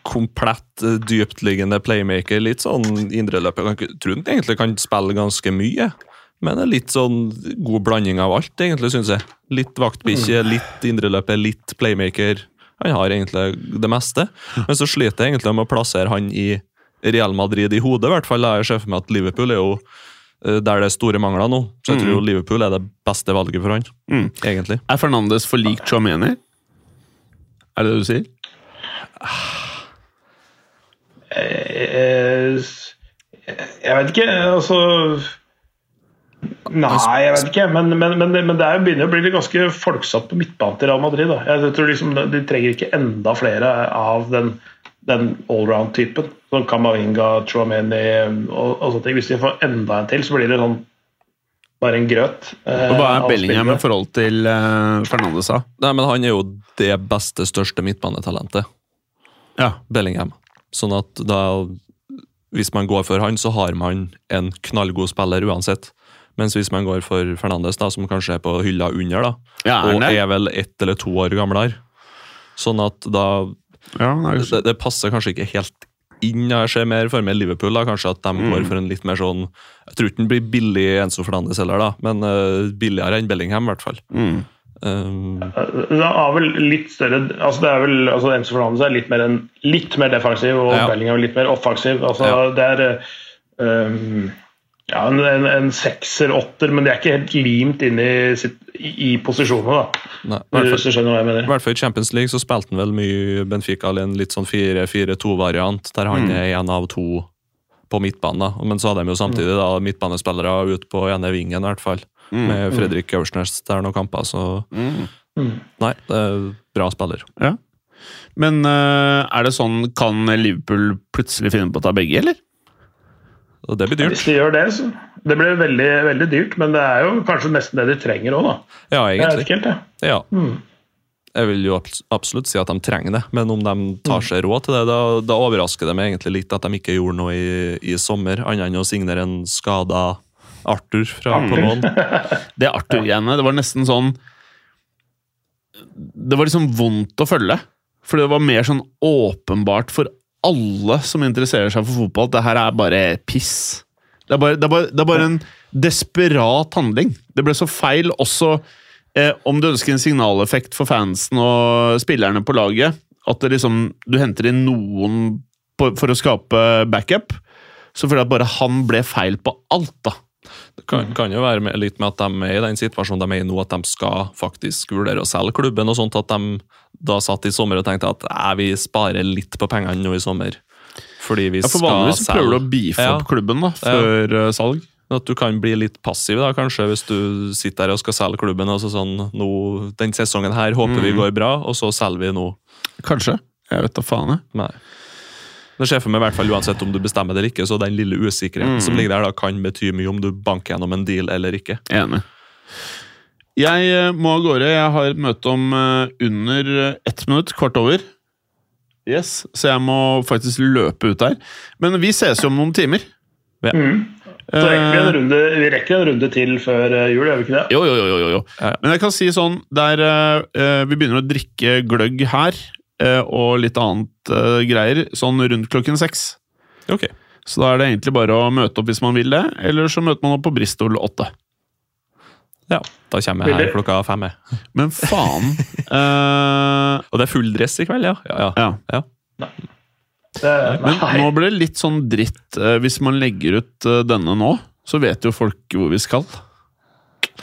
komplett eh, dyptliggende playmaker. Litt sånn indreløper. Jeg tror han egentlig kan spille ganske mye. Men det er litt sånn god blanding av alt, egentlig, syns jeg. Litt vaktbikkje, litt indreløper, litt playmaker. Han har egentlig det meste. Men så sliter jeg egentlig med å plassere han i Real Madrid i hodet, i hvert fall. Jeg ser for meg at Liverpool er jo eh, der det er store mangler nå. Så jeg tror jo Liverpool er det beste valget for han, Mm. egentlig. Er Fernandes for lik Chouameni? Er det det du sier? eh, Jeg vet ikke, altså Nei, jeg vet ikke. Men, men, men, men det er, begynner å bli ganske folksatt på midtbanen til Real Madrid. Da. Jeg tror liksom De trenger ikke enda flere av den, den allround-typen. Sånn Kamavinga, Chouameni og, og sånne ting. Hvis de får enda en til, så blir det sånn bare en grøt. eh, Og hva er Bellingham i forhold til eh, Fernandes? da? Nei, men han er jo det beste, største midtbanetalentet. Ja. Bellingham. Sånn at da Hvis man går for han, så har man en knallgod spiller uansett. Mens hvis man går for Fernandes, da, som kanskje er på hylla under, da, Ja, er og er vel ett eller to år gamlere Sånn at da Ja, det, det passer kanskje ikke helt inn. Jeg ser mer for meg Liverpool, da, kanskje at de Mm. går for en litt mer sånn Jeg tror ikke den blir billig Enzo Fernandes heller, da, men uh, billigere enn Bellingham, i hvert fall. mm. Um, Det er vel litt større altså det er vel, altså Enzo Fernandes er litt mer, en, litt mer defensiv, og Ja. Bellingham er litt mer offensiv. Altså, Ja. Det er eh, um, ja, en, en, en sekser-åtter, men det er ikke helt limt inn i, sitt, i, i posisjonene. da. nei, i Hvis du skjønner hva jeg I hvert fall i Champions League så spilte han vel mye Benfica i en litt sånn 4-4-2-variant, der han Mm. er en av to på midtbanen. da. Men så hadde de jo samtidig da midtbanespillere ut på ene vingen, i hvert fall. Mm. Med Fredrik Aursnes der noen kamper, så Mm. Nei, det er bra spiller. Men eh, er det sånn Kan Liverpool plutselig finne på å ta begge, eller? Og det blir dyrt. Hvis de gjør det, så Det blir veldig, veldig dyrt, men det er jo kanskje nesten det de trenger òg, da. Ja, egentlig. ikke helt, jeg. Ja. Mm. Jeg vil jo absolutt si at de trenger det, men om de tar seg råd til det, da, da overrasker det meg egentlig litt at de ikke gjorde noe i, i sommer, annet enn å signere en skada Arthur fra på lån. Det Arthur-greiene, det var nesten sånn Det var liksom vondt å følge. For det var mer sånn åpenbart for alle som interesserer seg for fotball, det her er bare piss. Det er bare, det er bare, det er bare en desperat handling. Det ble så feil også eh, om du ønsker en signaleffekt for fansen og spillerne på laget. At det liksom, du henter inn noen på, for å skape backup. Så føler jeg at bare han ble feil på alt, da. Det kan, kan jo være med, litt med at de er i den situasjonen de er i nå, at de skal faktisk vurdere å selge klubben. og sånt, At de da satt i sommer og tenkte at "Nei, vi sparer litt på pengene nå i sommer. Fordi vi Ja, for skal Vanligvis så prøver du å selge. beefe Ja. opp klubben da, før ja. salg. At du kan bli litt passiv da, kanskje, hvis du sitter der og skal selge klubben. og så sånn, nå, Den sesongen her håper vi Mm. går bra, og så selger vi nå. Kanskje. Jeg vet da faen. jeg. Nei. Det skjer for meg i hvert fall uansett om du bestemmer det eller ikke, så den lille usikkerheten Mm. som ligger der, da kan bety mye om du banker gjennom en deal eller ikke. Enig. Jeg eh, må av gårde. Jeg har et møte om eh, under eh, ett minutt, kvart over. Yes, Så jeg må faktisk løpe ut der. Men vi ses jo om noen timer. Mm. Så rekker vi, en runde, vi rekker en runde til før jul, gjør vi ikke det? Jo, jo, jo, jo, jo. Ja, ja. Men jeg kan si sånn der Vi begynner å drikke gløgg her, og litt annet eh, greier, sånn rundt klokken seks. Okay. Så da er det egentlig bare å møte opp hvis man vil det, eller så møter man opp på Bristol 8. Ja, Da kommer jeg her klokka fem. jeg. Men faen uh, Og det er full dress i kveld, ja? Ja, ja. Ja. det Men nå blir det litt sånn dritt eh, hvis man legger ut eh, denne nå. Så vet jo folk hvor vi skal.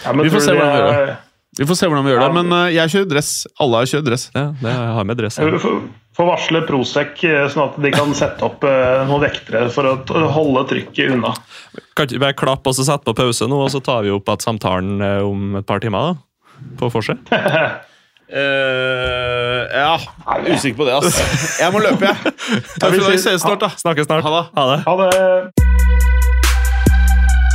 Ja, vi får se hvordan vi det gjør Vi får se hvordan vi gjør det, men eh, jeg kjører dress. Alle har kjørt dress. ja det har jeg med dress. Jeg Ja. få- varsle Prosec, eh, sånn at de kan sette opp eh, noen vektere for å t- holde trykket unna. Kan ikke vi bare klappe og sette på pause nå, og så tar vi opp igjen samtalen om et par timer? da? På forset? uh, ja, usikker på det, altså. Jeg må løpe, jeg. Takk for i dag. Ses snart, da. Snakkes snart. Ha det. Ha det.